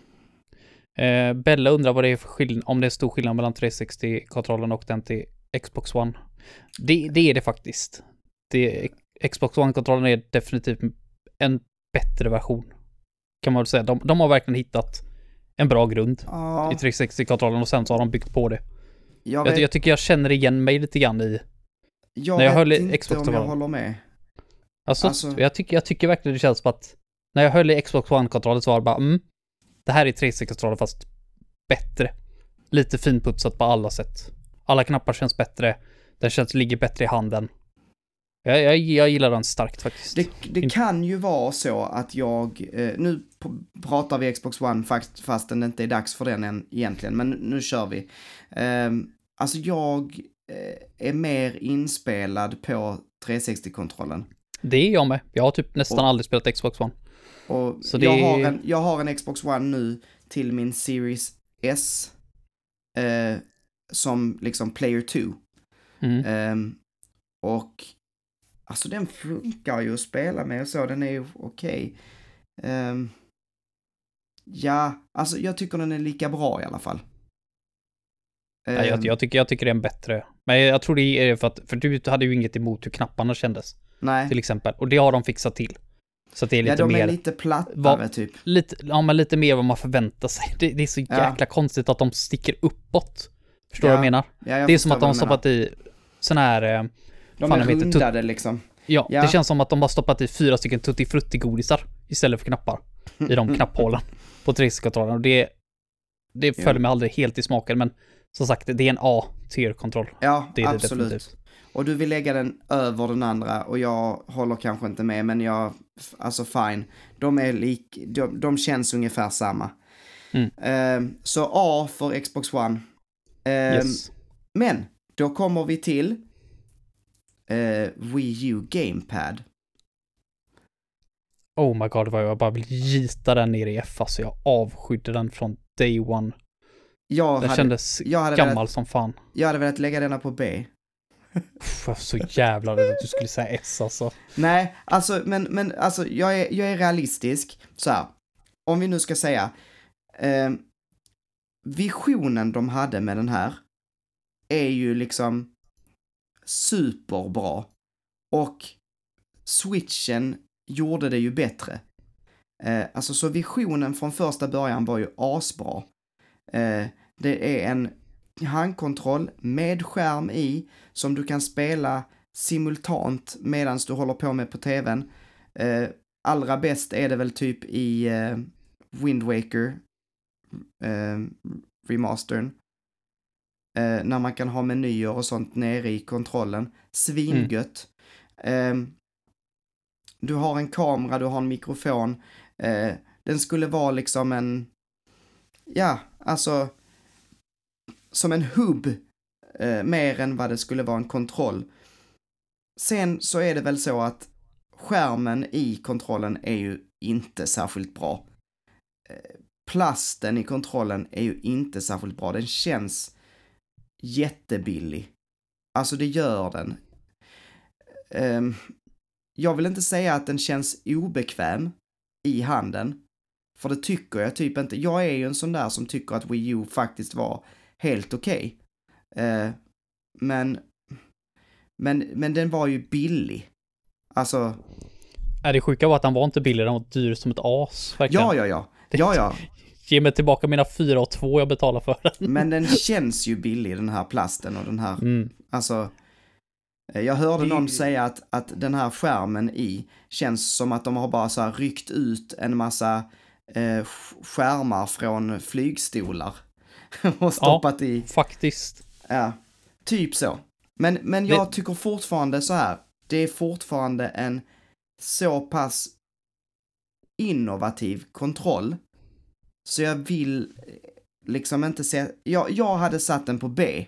[SPEAKER 2] Eh, Bella undrar vad det är för skillnad, om det är stor skillnad mellan 360-kontrollen och den till Xbox One. Det, det är det faktiskt. Det, Xbox One-kontrollen är definitivt en bättre version. Kan man väl säga. De, de har verkligen hittat en bra grund
[SPEAKER 1] Ja,
[SPEAKER 2] i 360-kontrollen och sen så har de byggt på det.
[SPEAKER 1] jag
[SPEAKER 2] Jag,
[SPEAKER 1] vet,
[SPEAKER 2] jag tycker jag känner igen mig lite grann i...
[SPEAKER 1] jag
[SPEAKER 2] när jag höll
[SPEAKER 1] inte
[SPEAKER 2] Xbox
[SPEAKER 1] om jag håller med.
[SPEAKER 2] Alltså,
[SPEAKER 1] Alltså-
[SPEAKER 2] Jag, tycker, jag tycker verkligen det känns som att när jag höll i Xbox One-kontrollen så var det bara mm, det här är 360-kontrollen fast bättre. Lite finputsat på alla sätt. Alla knappar känns bättre. Den känns, ligger bättre i handen. Jag, jag, jag gillar den starkt faktiskt.
[SPEAKER 1] Det, det kan ju vara så att jag, eh, nu pratar vi Xbox One fast, fastän det inte är dags för den än egentligen, men nu kör vi. Eh, alltså jag eh, är mer inspelad på 360-kontrollen.
[SPEAKER 2] Det är jag med. Jag har typ nästan
[SPEAKER 1] Och-
[SPEAKER 2] aldrig spelat Xbox One.
[SPEAKER 1] Och
[SPEAKER 2] Så det
[SPEAKER 1] jag,
[SPEAKER 2] är-
[SPEAKER 1] har en, jag har en Xbox One nu till min Series S eh, som liksom player 2.
[SPEAKER 2] Mm.
[SPEAKER 1] Ehm, och alltså den funkar ju att spela med och så, den är ju okej. Ehm, ja, alltså jag tycker den är lika bra i alla fall.
[SPEAKER 2] Nej, jag,
[SPEAKER 1] Ehm,
[SPEAKER 2] jag, tycker, jag tycker det är bättre. Men jag tror det är för att, för du hade ju inget emot hur knapparna kändes.
[SPEAKER 1] nej.
[SPEAKER 2] Till exempel. Och det har de fixat till. Så att det är lite
[SPEAKER 1] ja, de
[SPEAKER 2] mer...
[SPEAKER 1] är lite plattare
[SPEAKER 2] Vad-
[SPEAKER 1] typ.
[SPEAKER 2] lite, ja, men lite mer vad man förväntar sig. Det, det är så
[SPEAKER 1] Ja.
[SPEAKER 2] jäkla konstigt att de sticker uppåt. Förstår du
[SPEAKER 1] Ja,
[SPEAKER 2] vad jag menar?
[SPEAKER 1] Ja, jag
[SPEAKER 2] det är som att de har stoppat i sån här, eh,
[SPEAKER 1] De
[SPEAKER 2] fan,
[SPEAKER 1] är rundade liksom.
[SPEAKER 2] ja,
[SPEAKER 1] Ja.
[SPEAKER 2] det känns som att de har stoppat i fyra stycken tutti frutti godisar istället för knappar i de knapphålen på 360-kontrollen. Och det, det
[SPEAKER 1] Ja.
[SPEAKER 2] följer mig aldrig helt i smaken, men som sagt, det är en A-tier-kontroll.
[SPEAKER 1] Ja,
[SPEAKER 2] Det är det
[SPEAKER 1] absolut.
[SPEAKER 2] definitivt.
[SPEAKER 1] Och du vill lägga den över den andra och jag håller kanske inte med, men jag, alltså fine. De är lik, de, de känns ungefär samma.
[SPEAKER 2] Mm.
[SPEAKER 1] Ehm, så A för Xbox One. Ehm,
[SPEAKER 2] Yes.
[SPEAKER 1] Men, då kommer vi till eh, Wii U Gamepad.
[SPEAKER 2] Oh my god, vad jag bara vill gita den ner i F. Alltså jag avskydde den från day one.
[SPEAKER 1] Jag
[SPEAKER 2] Den
[SPEAKER 1] hade,
[SPEAKER 2] kändes
[SPEAKER 1] jag, hade
[SPEAKER 2] gammal
[SPEAKER 1] velat,
[SPEAKER 2] som fan.
[SPEAKER 1] jag hade velat lägga denna på B.
[SPEAKER 2] Uff, jag så jävla rädd att du skulle säga S alltså.
[SPEAKER 1] Nej, alltså, men, men alltså, jag är, jag är realistisk. Så här, om vi nu ska säga, eh, visionen de hade med den här är ju liksom superbra. Och switchen gjorde det ju bättre. Eh, alltså så visionen från första början var ju asbra. Eh, det är en handkontroll med skärm i som du kan spela simultant medan du håller på med på tvn. Eh, allra bäst är det väl typ i eh, Wind Waker eh, remastern. Eh, när man kan ha menyer och sånt nere i kontrollen. Svingött. Eh, du har en kamera, du har en mikrofon. Eh, den skulle vara liksom en, ja, alltså, som en hubb eh, mer än vad det skulle vara en kontroll. Sen så är det väl så att skärmen i kontrollen är ju inte särskilt bra. Eh, plasten i kontrollen är ju inte särskilt bra. Den känns jättebillig. Alltså det gör den. Ehm, jag vill inte säga att den känns obekväm i handen. För det tycker jag typ inte. Jag är ju en sån där som tycker att Wii U faktiskt var helt okej. Eh, men, men, men den var ju billig. Alltså,
[SPEAKER 2] Nej, det sjuka var att den var inte billig, den var dyr som ett as. Verkligen.
[SPEAKER 1] ja, ja, ja. Ja, ja.
[SPEAKER 2] Ge mig tillbaka mina fyra och två jag betalar för den.
[SPEAKER 1] Men den känns ju billig, den här plasten och den här,
[SPEAKER 2] Mm.
[SPEAKER 1] alltså. eh, Jag hörde
[SPEAKER 2] Det-
[SPEAKER 1] någon säga att, att den här skärmen i känns som att de har bara så här ryckt ut en massa eh, sk- skärmar från flygstolar. och stoppat i,
[SPEAKER 2] Faktiskt.
[SPEAKER 1] ja, typ så. Men, men jag
[SPEAKER 2] Det-
[SPEAKER 1] tycker fortfarande så här, det är fortfarande en så pass innovativ kontroll. Så jag vill eh, liksom inte se, jag, jag hade satt den på B.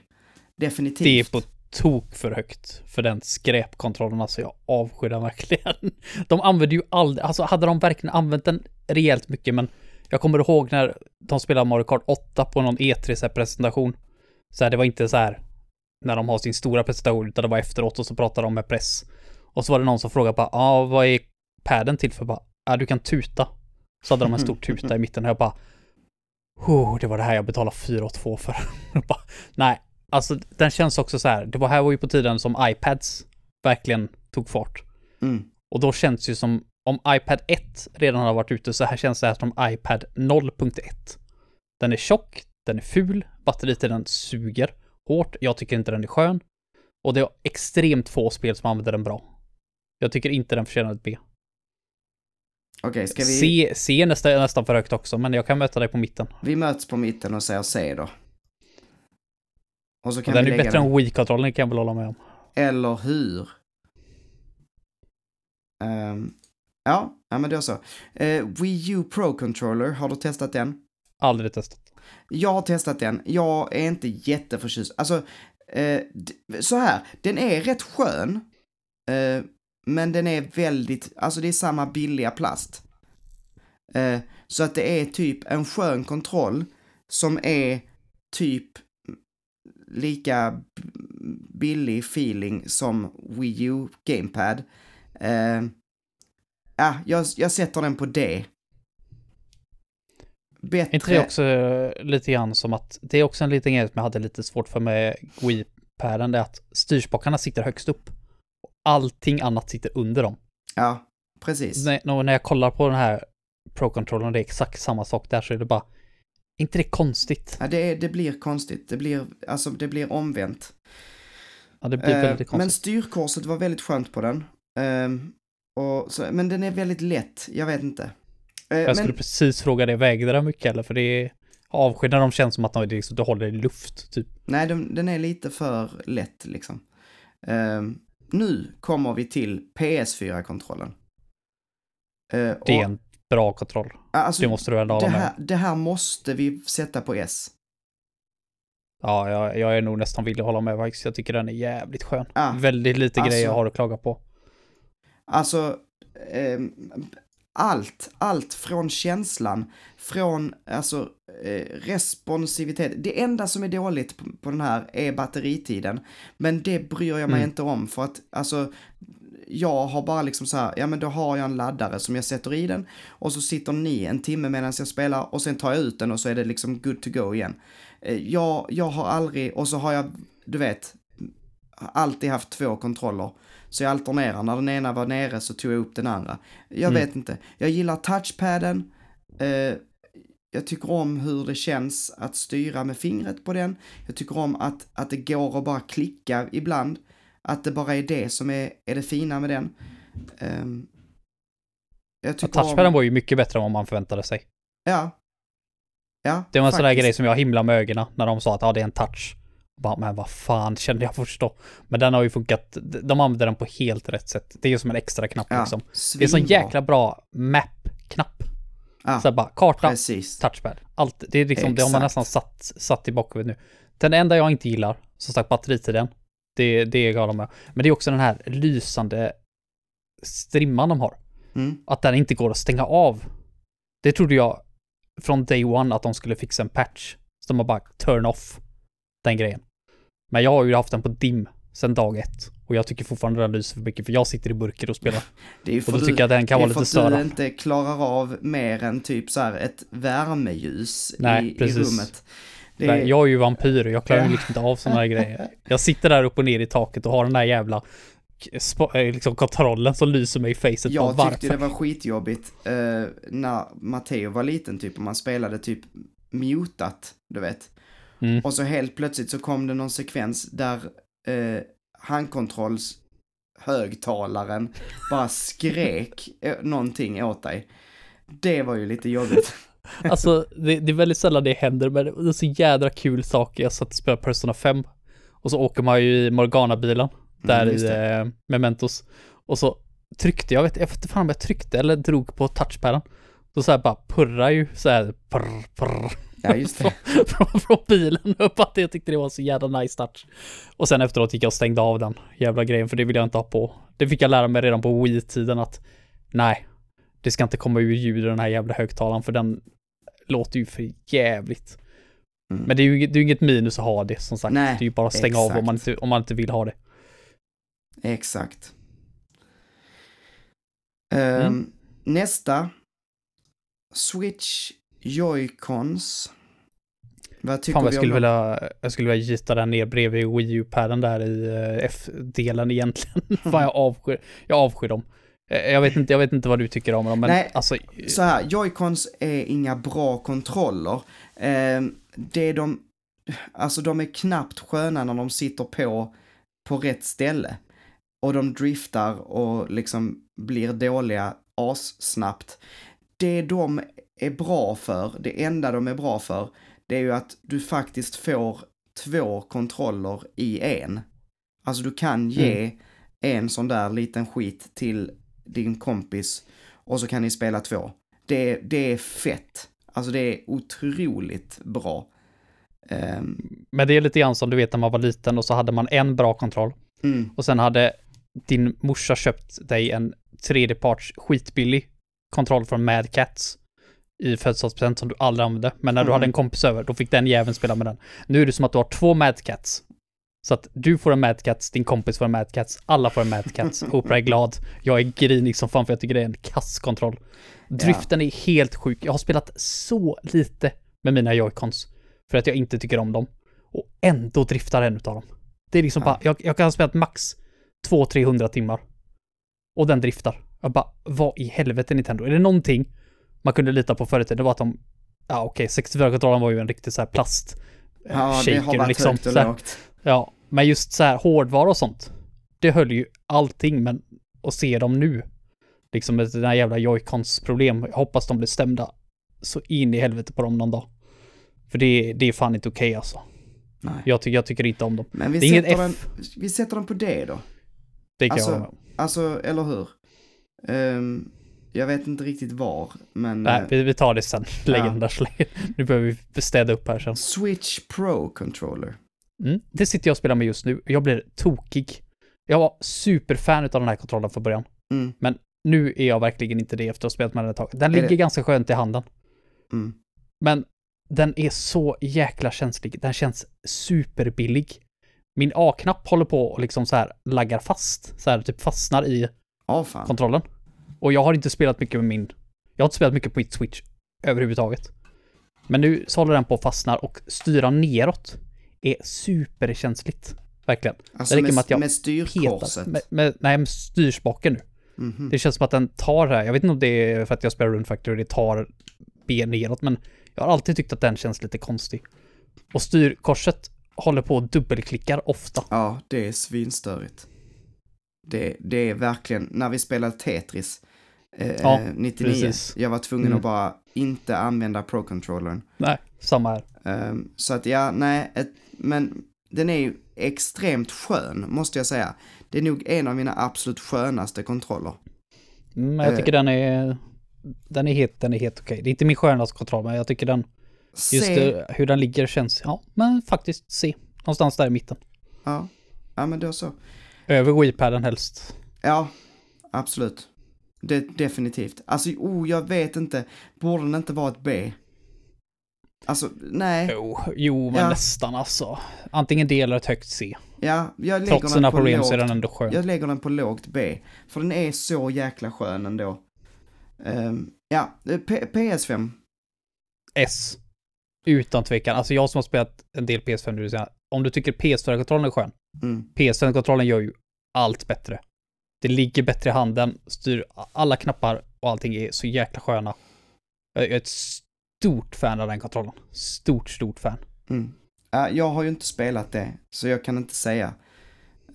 [SPEAKER 1] Definitivt.
[SPEAKER 2] Det är på tok för högt för den skräpkontrollen. Alltså jag avskyr den verkligen. De använder ju aldrig, alltså hade de verkligen använt den rejält mycket, men jag kommer ihåg när de spelade Mario Kart 8 på någon E3-presentation. Så här, det var inte så här när de har sin stora presentation, utan det var efteråt och så pratade de med press. Och så var det någon som frågade bara, ja, ah, vad är padden till för? Bara, ja, ah, du kan tuta. Så hade de en stor tuta i mitten och jag bara, oh, det var det här jag betalade 4 2 för. bara, nej, alltså den känns också så här, det var här var ju på tiden som iPads verkligen tog fart.
[SPEAKER 1] Mm.
[SPEAKER 2] Och då känns det ju som om iPad 1 redan har varit ute så här känns det här som iPad 0.1. Den är tjock, den är ful, batteritiden suger hårt, jag tycker inte den är skön. Och det är extremt få spel som använder den bra. Jag tycker inte den förtjänar ett B.
[SPEAKER 1] Okej, ska vi...
[SPEAKER 2] C, C är nästan, nästan för högt också, men jag kan möta dig på mitten.
[SPEAKER 1] Vi möts på mitten och säger C då.
[SPEAKER 2] Och så kan och den vi är lägga bättre den... än Wii-kontrollen kan jag väl hålla med om.
[SPEAKER 1] Eller hur? Um, ja, ja, men är så. Uh, Wii U Pro Controller, har du testat den?
[SPEAKER 2] Aldrig testat.
[SPEAKER 1] Jag har testat den. Jag är inte jätteförtjust. Alltså, uh, så här, den är rätt skön. Uh, men den är väldigt, alltså det är samma billiga plast. Eh, så att det är typ en skön kontroll som är typ lika billig feeling som Wii U Gamepad. Uh, ja, jag, jag sätter den på D.
[SPEAKER 2] Bättre... inte det också eh, lite grann som att det är också en liten grej som jag hade lite svårt för med Wii-paden, det är att styrspakarna sitter högst upp. Allting annat sitter under dem.
[SPEAKER 1] Ja, precis.
[SPEAKER 2] När, när jag kollar på den här Pro-controllern, det är exakt samma sak där, så är det bara inte det konstigt?
[SPEAKER 1] Ja, det, det blir konstigt. Det blir, alltså, det blir omvänt.
[SPEAKER 2] Ja, det blir väldigt uh, konstigt.
[SPEAKER 1] Men styrkorset var väldigt skönt på den. Uh, och så, men den är väldigt lätt, jag vet inte.
[SPEAKER 2] Uh, jag skulle men... precis fråga det, vägde den mycket eller? För det är avsked när de känns som att de, liksom, de håller i luft, typ.
[SPEAKER 1] Nej, de, den är lite för lätt liksom. Nu kommer vi till PS4-kontrollen.
[SPEAKER 2] det är en bra kontroll. Alltså, det måste du ha
[SPEAKER 1] det här, det här måste vi sätta på S.
[SPEAKER 2] Ja, jag, jag är nog nästan villig att hålla med faktiskt. Jag tycker den är jävligt skön. Ah, Väldigt lite alltså, grejer jag har att klaga på.
[SPEAKER 1] Alltså, eh, allt, allt från känslan, från alltså eh, responsivitet. Det enda som är dåligt på, på, den här är batteritiden. Men det bryr jag mig mm. inte om för att alltså jag har bara liksom så här, ja men då har jag en laddare som jag sätter i den och så sitter ni en timme medan jag spelar och sen tar jag ut den och så är det liksom good to go igen. Eh, jag, jag har aldrig, och så har jag, du vet, alltid haft två kontroller. Så jag alternerar, när den ena var nere så tog jag upp den andra. Jag mm. vet inte, jag gillar touchpaden. Eh, jag tycker om hur det känns att styra med fingret på den. Jag tycker om att, att det går att bara klicka ibland. Att det bara är det som är, är det fina med den. Um,
[SPEAKER 2] jag tycker ja, touchpaden om... var ju mycket bättre än vad man förväntade sig.
[SPEAKER 1] Ja. Ja,
[SPEAKER 2] Det var en sån där grej som jag himla med ögonen när de sa att ja, det är en touch. Bara, men vad fan, kände jag först då. Men den har ju funkat, de använder den på helt rätt sätt. Det är ju som en extra knapp ja, liksom. Det är en sån jäkla bra map-knapp. Ja, så bara, karta, precis. touchpad. Allt, det är liksom, Exakt. det har man nästan satt, satt i bakhuvudet nu. Den enda jag inte gillar, som sagt batteritiden, det, det är jag med. Men det är också den här lysande strimman de har. Mm. Att den inte går att stänga av. Det trodde jag från day one att de skulle fixa en patch. Så de har bara turn off den grejen. Men jag har ju haft den på dim sedan dag ett. Och jag tycker fortfarande den lyser för mycket, för jag sitter i burken och spelar.
[SPEAKER 1] Det är för och då du, tycker jag att den kan vara lite större. Det är för att du inte klarar av mer än typ så här ett värmeljus Nej, i, i rummet.
[SPEAKER 2] Det... Nej, jag är ju vampyr och jag klarar ju liksom inte av sådana här grejer. Jag sitter där upp och ner i taket och har den där jävla eh, liksom kontrollen som lyser mig i facet.
[SPEAKER 1] Jag tyckte varför. det var skitjobbigt uh, när Matteo var liten typ och man spelade typ mutat, du vet. Mm. Och så helt plötsligt så kom det någon sekvens där uh, handkontrolls högtalaren bara skrek någonting åt dig. Det var ju lite jobbigt.
[SPEAKER 2] Alltså, det, det, är väldigt sällan det händer, men det är så jädra kul sak. Jag satt och spelade Persona 5 och så åker man ju i Morgana-bilen där mm, i eh, Mementos. Och så tryckte jag, vet, jag inte fan om jag tryckte eller drog på touchpaden. Då så här bara purrar ju så här prr, prr.
[SPEAKER 1] Ja, just det.
[SPEAKER 2] från, från bilen upp att jag tyckte det var så jävla nice touch. Och sen efteråt gick jag och stängde av den jävla grejen för det vill jag inte ha på. Det fick jag lära mig redan på Wii-tiden att nej, det ska inte komma ur ljud i den här jävla högtalaren för den låter ju för jävligt.
[SPEAKER 1] Mm.
[SPEAKER 2] Men det är ju det är inget minus att ha det som sagt.
[SPEAKER 1] Nej,
[SPEAKER 2] det är ju bara att stänga av om
[SPEAKER 1] exakt.
[SPEAKER 2] man, inte, om man inte vill ha det.
[SPEAKER 1] Exakt. Ehm,
[SPEAKER 2] Mm.
[SPEAKER 1] Nästa. Switch Joy-Cons. Vad tycker
[SPEAKER 2] Fan
[SPEAKER 1] vi
[SPEAKER 2] jag
[SPEAKER 1] om
[SPEAKER 2] skulle
[SPEAKER 1] dem?
[SPEAKER 2] vilja, jag skulle vilja gita den ner bredvid Wii U-padden där i eh, F-delen egentligen. Fan jag avskyr, jag avskyr dem. Eh, Jag vet inte, jag vet inte vad du tycker om dem, men
[SPEAKER 1] Nej,
[SPEAKER 2] alltså.
[SPEAKER 1] Så här, Joy-Cons är inga bra kontroller. Ehm, det de, alltså de är knappt sköna när de sitter på, på rätt ställe. Och de driftar och liksom blir dåliga assnabbt. Det de är bra för, det enda de är bra för, det är ju att du faktiskt får två kontroller i en. Alltså du kan ge en sån där liten skit till din kompis och så kan ni spela två. Det, det är fett. Alltså det är otroligt bra. Ehm,
[SPEAKER 2] Men det är lite grann som du vet när man var liten och så hade man en bra kontroll.
[SPEAKER 1] mm,
[SPEAKER 2] Och sen hade din morsa köpt dig en tredjeparts skitbillig kontroll från Mad Cats i födelsedagspresent som du aldrig använde. Men när du
[SPEAKER 1] Mm.
[SPEAKER 2] hade en kompis över, då fick den jäveln spela med den. Nu är det som att du har två Mad Cats. Så att du får en Mad Cats, din kompis får en Mad Cats, alla får en Mad Cats. Oprah är glad. Jag är grinig som fan för jag tycker det är en kasskontroll. Driften är helt sjuk. Jag har spelat så lite med mina Joy-Cons. För att jag inte tycker om dem. Och ändå driftar en utav dem. Det är liksom
[SPEAKER 1] Ja.
[SPEAKER 2] bara, jag, jag kan ha spelat max 200-300 timmar. Och den driftar. Jag bara, vad i helvete Nintendo? Är det någonting man kunde lita på förut? Det var att de, ja okej, 64-kontrollen var ju en riktig så här plast. eh,
[SPEAKER 1] ja, det har varit
[SPEAKER 2] liksom,
[SPEAKER 1] högt och lågt.
[SPEAKER 2] Ja, men just så här hårdvara och sånt. Det höll ju allting, men att se dem nu. Liksom med den här jävla Joy-Cons problem. Jag hoppas de blir stämda så in i helvete på dem någon dag. För det, det är fan inte okej alltså.
[SPEAKER 1] Nej.
[SPEAKER 2] Jag, ty jag tycker inte om dem.
[SPEAKER 1] Men vi
[SPEAKER 2] Det är inget
[SPEAKER 1] sätter,
[SPEAKER 2] F.
[SPEAKER 1] vi sätter den på det då.
[SPEAKER 2] Det kan
[SPEAKER 1] Alltså,
[SPEAKER 2] jag hålla med om.
[SPEAKER 1] Alltså, eller hur? Ehm, jag vet inte riktigt var, men...
[SPEAKER 2] Nej,
[SPEAKER 1] eh,
[SPEAKER 2] vi, vi tar det sen. Lägg
[SPEAKER 1] ja.
[SPEAKER 2] den. Nu behöver vi städa upp här sen.
[SPEAKER 1] Switch Pro Controller.
[SPEAKER 2] Mm. Det sitter jag och spelar med just nu. Jag blir tokig. Jag var superfan av den här kontrollen från början.
[SPEAKER 1] Mm,
[SPEAKER 2] Nu är jag verkligen inte det efter att ha spelat med den ett tag. Den
[SPEAKER 1] Är
[SPEAKER 2] ligger
[SPEAKER 1] det-
[SPEAKER 2] ganska skönt i handen.
[SPEAKER 1] mm.
[SPEAKER 2] Men den är så jäkla känslig. Den känns superbillig. Min A-knapp håller på och liksom så här laggar fast. Så här typ fastnar i
[SPEAKER 1] fan.
[SPEAKER 2] kontrollen. Och jag har inte spelat mycket med min... Jag har inte spelat mycket på mitt Switch överhuvudtaget. Men nu så håller den på att fastna och styra neråt är superkänsligt. Verkligen.
[SPEAKER 1] Alltså
[SPEAKER 2] det räcker
[SPEAKER 1] med,
[SPEAKER 2] med att jag
[SPEAKER 1] med styrkorset.
[SPEAKER 2] Petar. Med, med, nej, med styrspaken nu.
[SPEAKER 1] Mhm.
[SPEAKER 2] Det känns som att den tar det här. Jag vet inte om det är för att jag spelar Rune Factory och det tar ben neråt, men jag har alltid tyckt att den känns lite konstig. Och styrkorset håller på och dubbelklickar ofta.
[SPEAKER 1] Ja, det är svinstörigt. Det, det är verkligen, när vi spelade Tetris eh,
[SPEAKER 2] Ja,
[SPEAKER 1] 99,
[SPEAKER 2] precis.
[SPEAKER 1] jag var tvungen
[SPEAKER 2] Mm.
[SPEAKER 1] att bara inte använda Pro-controllern.
[SPEAKER 2] Nej, samma här.
[SPEAKER 1] Ehm, så att ja, nej, ett, men den är ju extremt skön, måste jag säga. Det är nog en av mina absolut skönaste kontroller.
[SPEAKER 2] Mm, jag
[SPEAKER 1] Eh.
[SPEAKER 2] tycker den är... Den är helt, den är helt okej. Det är inte min skönaste kontroll, men jag tycker den... Just
[SPEAKER 1] Se,
[SPEAKER 2] det, hur den ligger känns... Ja, men faktiskt se. Någonstans där i mitten.
[SPEAKER 1] ja, ja, men då så.
[SPEAKER 2] Över Wii-paden helst.
[SPEAKER 1] Ja, absolut. Det, definitivt. Alltså, oh, jag vet inte. Borde den inte vara ett B? Alltså, nej.
[SPEAKER 2] Jo, jo men
[SPEAKER 1] Ja.
[SPEAKER 2] nästan alltså. Antingen D eller ett högt C.
[SPEAKER 1] Ja, jag lägger
[SPEAKER 2] Trots sina problem
[SPEAKER 1] lågt.
[SPEAKER 2] så är den ändå skön.
[SPEAKER 1] Jag lägger den på lågt B. För den är så jäkla skön ändå. Ehm, ja, P- PS5.
[SPEAKER 2] S. Utan tvekan. Alltså jag som har spelat en del PS5 nu, om du tycker PS4-kontrollen är skön,
[SPEAKER 1] Mm.
[SPEAKER 2] PS5-kontrollen gör ju allt bättre. Det ligger bättre i handen, styr alla knappar och allting är så jäkla sköna. Jag är ett stort fan av den kontrollen. Stort, stort fan.
[SPEAKER 1] Mm. Ja, jag har ju inte spelat det, så jag kan inte säga.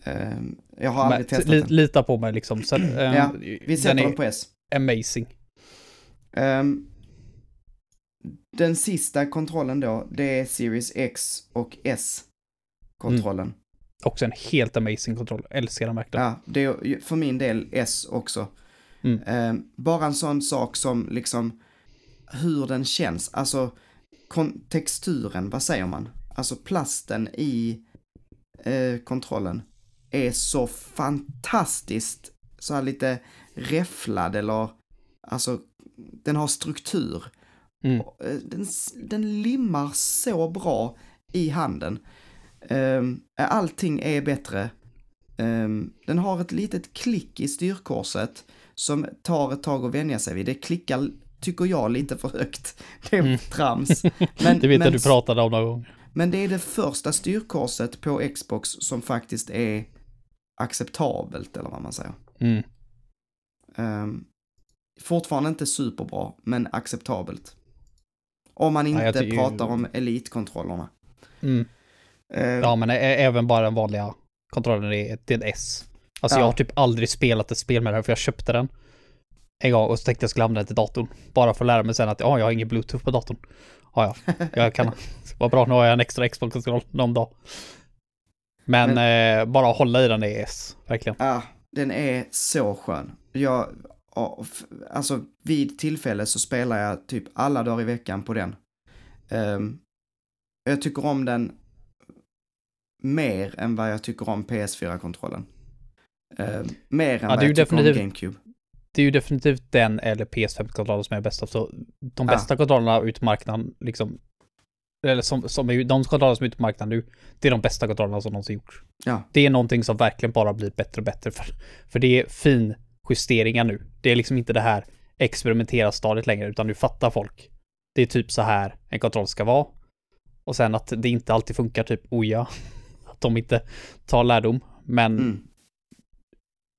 [SPEAKER 1] Ehm, jag har aldrig
[SPEAKER 2] Men,
[SPEAKER 1] testat
[SPEAKER 2] li,
[SPEAKER 1] den.
[SPEAKER 2] lita på mig liksom. Så, ehm,
[SPEAKER 1] Ja, Vi sätter
[SPEAKER 2] den
[SPEAKER 1] den, på S.
[SPEAKER 2] amazing.
[SPEAKER 1] Ehm, den sista kontrollen då, det är Series X och S-kontrollen.
[SPEAKER 2] Också en helt amazing kontroll. Älskar den verkligen.
[SPEAKER 1] Ja, det är för min del S också.
[SPEAKER 2] Mm.
[SPEAKER 1] Ehm, bara en sån sak som liksom hur den känns. Alltså texturen, vad säger man? Alltså plasten i eh, kontrollen är så fantastiskt så här lite räfflad eller alltså den har struktur.
[SPEAKER 2] Mm.
[SPEAKER 1] Eh, Den, den limmar så bra i handen. Um, allting är bättre. Ehm, den har ett litet klick i styrkorset som tar ett tag att vänja sig vid. Det klickar, tycker jag, lite för högt. Det är
[SPEAKER 2] Mm.
[SPEAKER 1] trams. Men,
[SPEAKER 2] Det vet jag du pratade om någon gång.
[SPEAKER 1] men det är det första styrkorset på Xbox som faktiskt är acceptabelt, eller vad man säger.
[SPEAKER 2] Mm.
[SPEAKER 1] Um, fortfarande inte superbra, men acceptabelt. Om man
[SPEAKER 2] Ja,
[SPEAKER 1] inte
[SPEAKER 2] tycker-
[SPEAKER 1] pratar om elitkontrollerna.
[SPEAKER 2] Mm.
[SPEAKER 1] Eh,
[SPEAKER 2] Ja, men även bara den vanliga kontrollen är det är ett S. Alltså
[SPEAKER 1] Ja.
[SPEAKER 2] jag har typ aldrig spelat ett spel med den för jag köpte den en gång och så tänkte jag skulle använda den till datorn. Bara för att lära mig sen att ja, jag har ingen bluetooth på datorn. Ja, ja, jag kan. Vad bra, nu har jag en extra Xbox-kontroll någon dag. Men, eh, bara hålla i den är S, verkligen.
[SPEAKER 1] Ja, den är så skön. Jag, alltså vid tillfälle så spelar jag typ alla dagar i veckan på den. Ehm, jag tycker om den mer än vad jag tycker om PS4-kontrollen. Ehm, mer än
[SPEAKER 2] Ja,
[SPEAKER 1] vad jag tycker om GameCube.
[SPEAKER 2] Det är ju definitivt den eller PS5-kontrollen som är bäst. Så de
[SPEAKER 1] Ja.
[SPEAKER 2] bästa kontrollerna ut på marknaden, liksom, eller som, som är, ju- de kontroller som är ute på marknaden nu, det är de bästa kontrollerna som någonsin gjorts.
[SPEAKER 1] Ja.
[SPEAKER 2] Det är någonting som verkligen bara blir bättre och bättre. För, för det är fin justeringar nu. Det är liksom inte det här experimentera stadiet längre, utan nu fattar folk. Det är typ så här en kontroll ska vara. Och sen att det inte alltid funkar, typ oja. De inte tar lärdom. Men
[SPEAKER 1] Mm.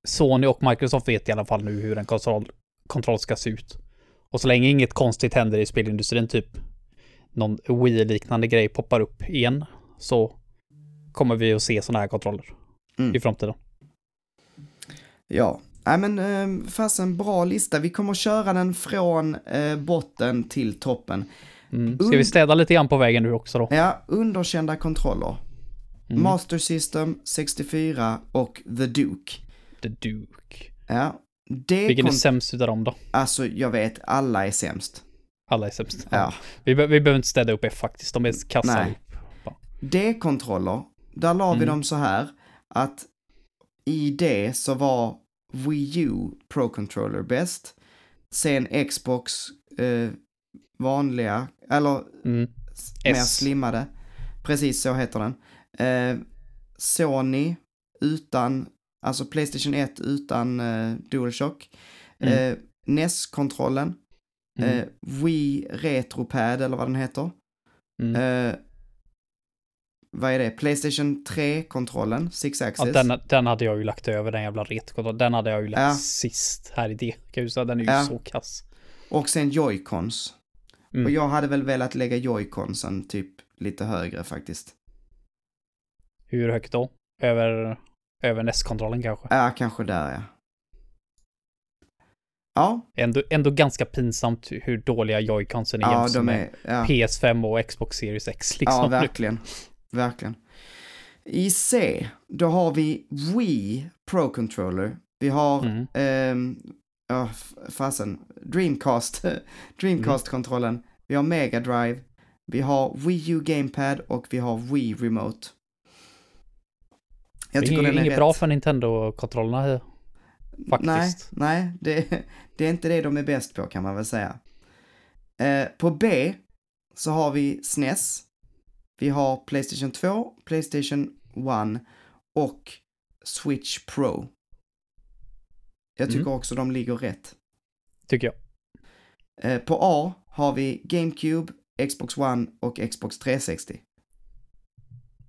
[SPEAKER 2] Sony och Microsoft vet i alla fall nu hur en kontroll, kontroll ska se ut. Och så länge inget konstigt händer i spelindustrin, typ någon Wii-liknande grej poppar upp igen, så kommer vi att se sådana här kontroller
[SPEAKER 1] Mm.
[SPEAKER 2] i framtiden.
[SPEAKER 1] Ja, nej men eh, fast en bra lista. Vi kommer köra den från eh, botten till toppen.
[SPEAKER 2] Mm. Ska vi städa lite grann på vägen nu också då?
[SPEAKER 1] Ja, underkända kontroller.
[SPEAKER 2] Mm.
[SPEAKER 1] Master System, 64 och The Duke.
[SPEAKER 2] The Duke.
[SPEAKER 1] Ja, det
[SPEAKER 2] Vilken är sämst utav dem då?
[SPEAKER 1] Alltså, jag vet, alla är sämst.
[SPEAKER 2] Alla är sämst.
[SPEAKER 1] Ja.
[SPEAKER 2] Vi, be- vi behöver inte städa upp F faktiskt, de är kassa
[SPEAKER 1] Nej. D-kontroller, där la vi
[SPEAKER 2] Mm.
[SPEAKER 1] dem så här att i det så var Wii U Pro Controller bäst. Sen Xbox eh, vanliga, eller
[SPEAKER 2] Mm.
[SPEAKER 1] mer
[SPEAKER 2] S.
[SPEAKER 1] slimmade. Precis så heter den. Eh, Sony utan, alltså Playstation 1 utan eh, DualShock.
[SPEAKER 2] Mm.
[SPEAKER 1] Eh, NES-kontrollen.
[SPEAKER 2] Mm.
[SPEAKER 1] Eh, Wii Retropad eller vad den heter.
[SPEAKER 2] Mm.
[SPEAKER 1] Eh, vad är det? Playstation 3-kontrollen, Six
[SPEAKER 2] Ja,
[SPEAKER 1] Axis.
[SPEAKER 2] den, den hade jag ju lagt över, den jävla retkontrollen. Den hade jag ju lagt
[SPEAKER 1] Ja.
[SPEAKER 2] sist här i det. Säga, Den är ju
[SPEAKER 1] Ja.
[SPEAKER 2] så kass.
[SPEAKER 1] Och sen Joy-Cons.
[SPEAKER 2] Mm.
[SPEAKER 1] Och jag hade väl velat lägga Joy-Consen typ lite högre faktiskt.
[SPEAKER 2] Hur högt då? Över, över NES-kontrollen kanske?
[SPEAKER 1] Ja, kanske där ja. Ja,
[SPEAKER 2] Ändå, ändå ganska pinsamt hur dåliga Joy-Consen är
[SPEAKER 1] ja
[SPEAKER 2] jämfört med
[SPEAKER 1] ja,
[SPEAKER 2] PS5 och Xbox Series X. Liksom.
[SPEAKER 1] ja verkligen. Verkligen. I C, då har vi Wii Pro Controller. Vi har,
[SPEAKER 2] Mm.
[SPEAKER 1] ja, f- fasen, Dreamcast, Dreamcast-kontrollen. Vi har Mega Drive. Vi har Wii U Gamepad och vi har Wii Remote. Jag
[SPEAKER 2] det
[SPEAKER 1] tycker
[SPEAKER 2] är inget
[SPEAKER 1] rätt.
[SPEAKER 2] bra för Nintendo-kontrollerna här. faktiskt.
[SPEAKER 1] Nej, nej det, det är inte det de är bäst på kan man väl säga. Eh, på B så har vi SNES. Vi har Playstation 2, Playstation 1 och Switch Pro. Jag tycker
[SPEAKER 2] Mm.
[SPEAKER 1] också de ligger rätt.
[SPEAKER 2] Tycker jag.
[SPEAKER 1] Eh, på A har vi GameCube, Xbox One och Xbox 360.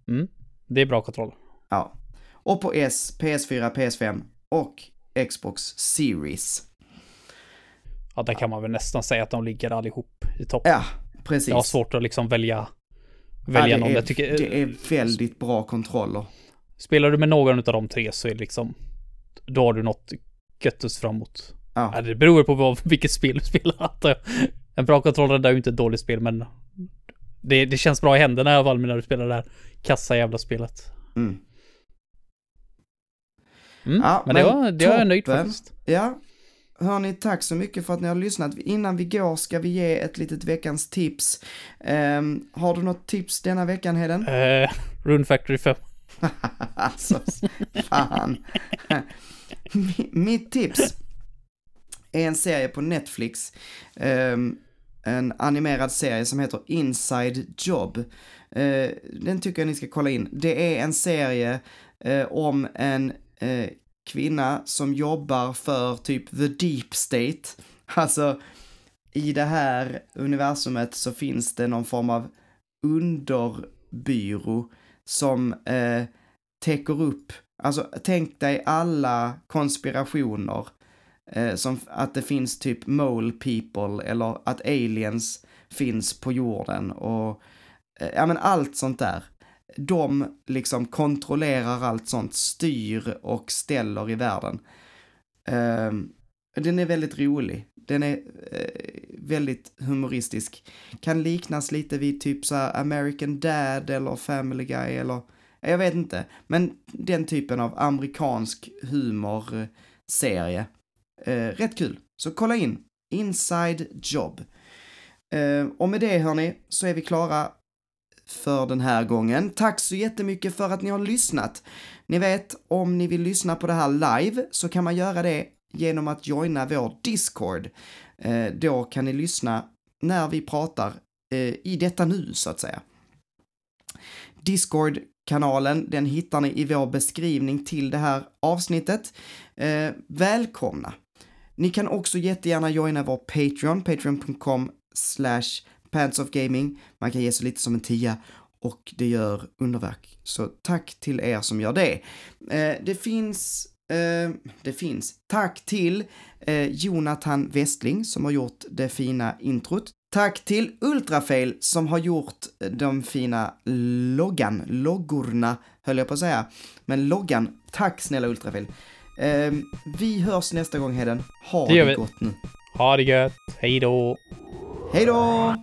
[SPEAKER 2] Mm. Det är bra kontroll.
[SPEAKER 1] Ja. Och på S, PS4, PS5 och Xbox Series.
[SPEAKER 2] Ja, där kan man väl nästan säga att de ligger allihop i topp.
[SPEAKER 1] Ja, precis.
[SPEAKER 2] Jag har svårt att liksom välja,
[SPEAKER 1] Ja,
[SPEAKER 2] välja
[SPEAKER 1] det,
[SPEAKER 2] någon.
[SPEAKER 1] är,
[SPEAKER 2] Jag tycker,
[SPEAKER 1] det är väldigt bra kontroller.
[SPEAKER 2] Spelar du med någon av de tre så är det liksom, då har du något göttus framåt.
[SPEAKER 1] Ja.
[SPEAKER 2] Ja, det beror på vad, vilket spel du spelar. jag. En bra kontroll är ju inte ett dåligt spel, men det, det känns bra i händerna i alla fall när du spelar det här kassa jävla spelet.
[SPEAKER 1] Mm.
[SPEAKER 2] Mm,
[SPEAKER 1] Ja,
[SPEAKER 2] men det
[SPEAKER 1] men
[SPEAKER 2] var, det var jag nöjd faktiskt.
[SPEAKER 1] Ja. hörni, tack så mycket för att ni har lyssnat. Innan vi går ska vi ge ett litet veckans tips. Um, har du något tips denna veckan, Heden?
[SPEAKER 2] Uh, Rune Factory 5.
[SPEAKER 1] alltså, fan. Mitt tips är en serie på Netflix. Um, en animerad serie som heter Inside Job. Uh, den tycker jag ni ska kolla in. Det är en serie uh, om en Eh, kvinna som jobbar för typ the deep state. Alltså, i det här universumet så finns det någon form av underbyrå som eh, täcker upp, alltså tänk dig alla konspirationer eh, som att det finns typ mole people eller att aliens finns på jorden och eh, ja men allt sånt där de liksom kontrollerar allt sånt, styr och ställer i världen. Ehm, den är väldigt rolig. Den är eh, väldigt humoristisk. Kan liknas lite vid typ så American Dad eller Family Guy eller jag vet inte. Men den typen av amerikansk humorserie. Eh, rätt kul. Så kolla in. Inside Job. Eh, och med det hörni, så är vi klara för den här gången. Tack så jättemycket för att ni har lyssnat. Ni vet, om ni vill lyssna på det här live så kan man göra det genom att joina vår Discord. Eh, då kan ni lyssna när vi pratar eh, i detta nu, så att säga. Discord-kanalen, den hittar ni i vår beskrivning till det här avsnittet. Eh, välkomna! Ni kan också jättegärna joina vår Patreon, patreon.com slash Pants of Gaming. Man kan ge sig lite som en tia och det gör underverk. Så tack till er som gör det. Eh, det finns eh, det finns. Tack till eh, Jonathan Westling som har gjort det fina introt. Tack till Ultrafail som har gjort de fina loggan, loggorna höll jag på att säga. Men loggan, tack snälla Ultrafail. Eh, vi hörs nästa gång Heden. Ha det, det gott nu.
[SPEAKER 2] Ha det gött. Hej då.
[SPEAKER 1] Hej då!